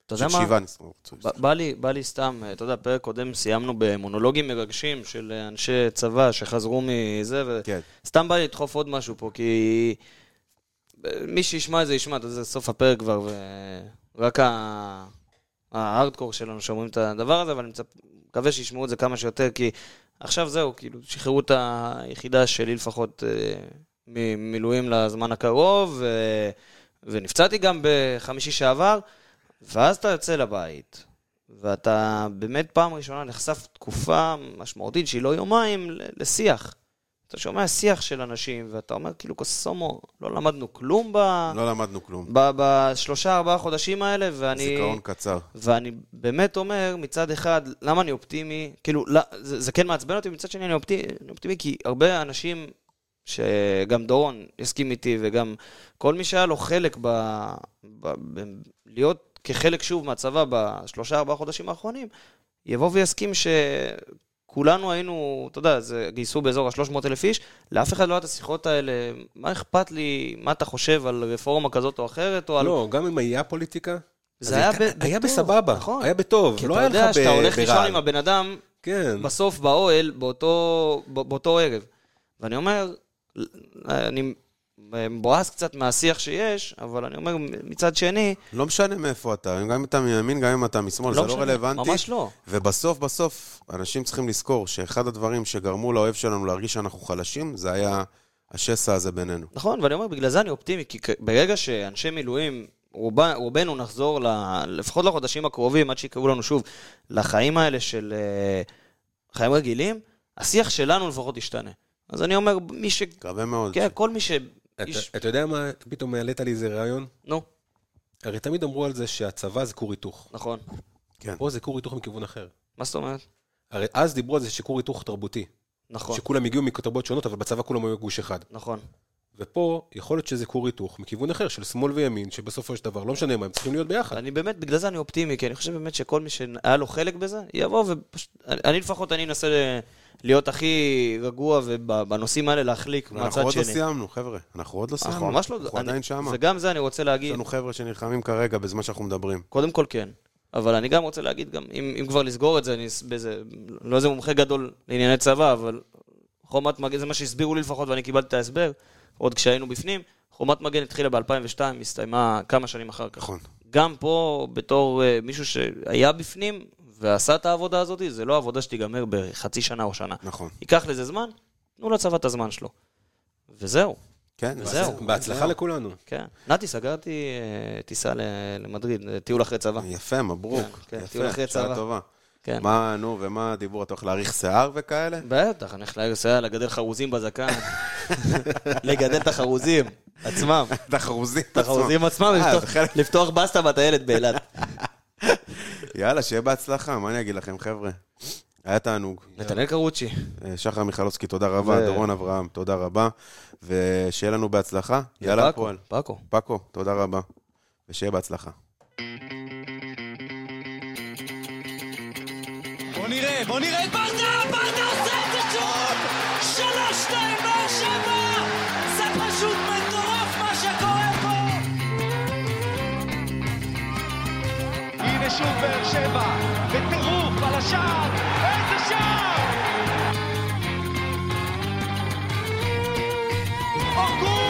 אתה יודע מה? שבעה ניצחונות רצופים. ב- בא לי, בא לי סתם, אתה יודע, פרק קודם סיימנו במונולוגים מרגשים של אנשי צבא שחזרו מזה, כן, וסתם בא לי לדחוף עוד משהו פה, כי מי שישמע את זה ישמע, זה סוף הפרק כבר, ורק ה- ההארדקור שלנו שאומרים את הדבר הזה, אבל אני מקווה שישמעו את זה כמה שיותר, כי עכשיו זהו, כאילו, שחררו את היחידה שלי לפחות אה, ממילואים לזמן הקרוב, ו... ונפצעתי גם בחמישי שעבר, ואז אתה יוצא לבית, ואתה באמת פעם ראשונה נחשף תקופה משמעותית שהיא לא יומיים לשיח. אתה שומע שיח של אנשים, ואתה אומר, כאילו, קוסומו, לא למדנו כלום ב... לא למדנו כלום. ב- בשלושה, ארבעה חודשים האלה, ואני... זיכרון קצר. ואני באמת אומר, מצד אחד, למה אני אופטימי? כאילו, לא, זה, זה כן מעצבן אותי, מצד שני אני אופטימי, אני אופטימי כי הרבה אנשים, שגם דורון יסכים איתי, וגם כל מי שהיה לו חלק ב... ב, ב להיות כחלק שוב מהצבא בשלושה, ארבעה חודשים האחרונים, יבוא ויסכים שכולנו היינו, אתה יודע, זה, גייסו באזור ה-300 אלף איש, לאף אחד לא היה את השיחות האלה, מה אכפת לי, מה אתה חושב על רפורמה כזאת או אחרת, או על... לא, גם אם היה פוליטיקה, זה היה, היה- ב- היה בסבבה, נכון. היה בטוב, כי לא אתה היה לך יודע שאתה הולך לישון ברעל. עם הבן אדם כן. בסוף באוהל באותו, באותו ערב. ואני אומר, אני מבואס קצת מהשיח שיש, אבל אני אומר, מצד שני, לא משנה מאיפה אתה, גם אם אתה מימין, גם אם אתה משמאל, זה לא משנה, רלוונטי. ממש לא. ובסוף, בסוף, אנשים צריכים לזכור שאחד הדברים שגרמו לאוהב שלנו להרגיש שאנחנו חלשים, זה היה השסע הזה בינינו. נכון, ואני אומר, בגלל זה אני אופטימי, כי ברגע שאנשי מילואים, רובה, רובנו נחזור, ל, לפחות לחודשים הקרובים, עד שיקראו לנו שוב, לחיים האלה של אה, חיים רגילים, השיח שלנו לפחות ישתנה. אז אני אומר, מי ש... מקווה מאוד. כן, כל מי ש... איש- אתה יודע מה, פתאום העלית לי איזה רעיון? נו, הרי תמיד אמרו על זה שהצבא זה כור היתוך. נכון. כן. פה זה כור היתוך מכיוון אחר. מה זאת אומרת? הרי אז דיברו על זה שכור היתוך תרבותי. נכון, שכולם הגיעו מתרבויות שונות, אבל בצבא כולם היו גוש אחד. נכון. ופה יכול להיות שזה כור היתוך מכיוון אחר, של שמאל וימין, שבסופו של דבר, לא משנה מה, הם צריכים להיות ביחד. אני באמת, בגלל זה אני אופטימי, כי אני חושב באמת שכל מי שהיה לו חלק בזה, יבוא ופשוט... אני, אני לפחות, אני אנסה להיות הכי רגוע ובנושאים האלה להחליק מהצד עוד לא שני. סיימנו, חבר'ה. אנחנו עוד לא סיימנו. אנחנו ממש לא... אנחנו עדיין שמה. וגם זה אני רוצה יש להגיד, לנו חבר'ה שנלחמים כרגע בזמן שאנחנו מדברים. קודם כל כן. אבל אני גם רוצה להגיד, גם אם, אם כבר לסגור את זה, אני באיזה, לא איזה מומחה גדול לענייני צבא, אבל חומת מגן, זה מה שהסבירו לי לפחות, ואני קיבלתי את ההסבר, עוד כשהיינו בפנים. חומת מגן התחילה ב-2002, הסתיימה כמה שנים אחר כך. נכון. גם פה, בתור uh, מישהו שהיה בפנים ועשה את העבודה הזאת, זה לא עבודה שתיגמר בחצי שנה או שנה. נכון. ייקח לזה זמן, תנו לצבא את הזמן שלו. וזהו, כן, וזהו. בהצלחה לכולנו. כן. נתי, סגרתי אה, טיסה למדריד, אה, טיול אחרי צבא. יפה, מברוק. כן, כן, יפה, טיול אחרי צבא. טובה. כן. מה, נו, ומה הדיבור? אתה הולך להאריך שיער וכאלה? בטח, אני הולך לסייע לגדל חרוזים בזקן. לגדל את החרוזים עצמם. את החרוזים את החרוזים עצמם, אה, לפתוח בסטה בטיילת באילת. יאללה, שיהיה בהצלחה, מה אני אגיד לכם, חבר'ה? היה תענוג. נתנאל קרוצ'י. אה, שחר מיכלובסקי, תודה רבה. ו- דורון אברהם, תודה רבה. ושיהיה לנו בהצלחה. יאללה, פאקו, הפועל. פאקו. פאקו, תודה רבה. ושיהיה בהצלחה. בוא נראה, בוא נראה את ברדה, ברדה עושה את זה שוב! שלוש, שתיים, באר שבע! זה פשוט ושוב באר שבע, בטירוף על השער, איזה שער! אוגו!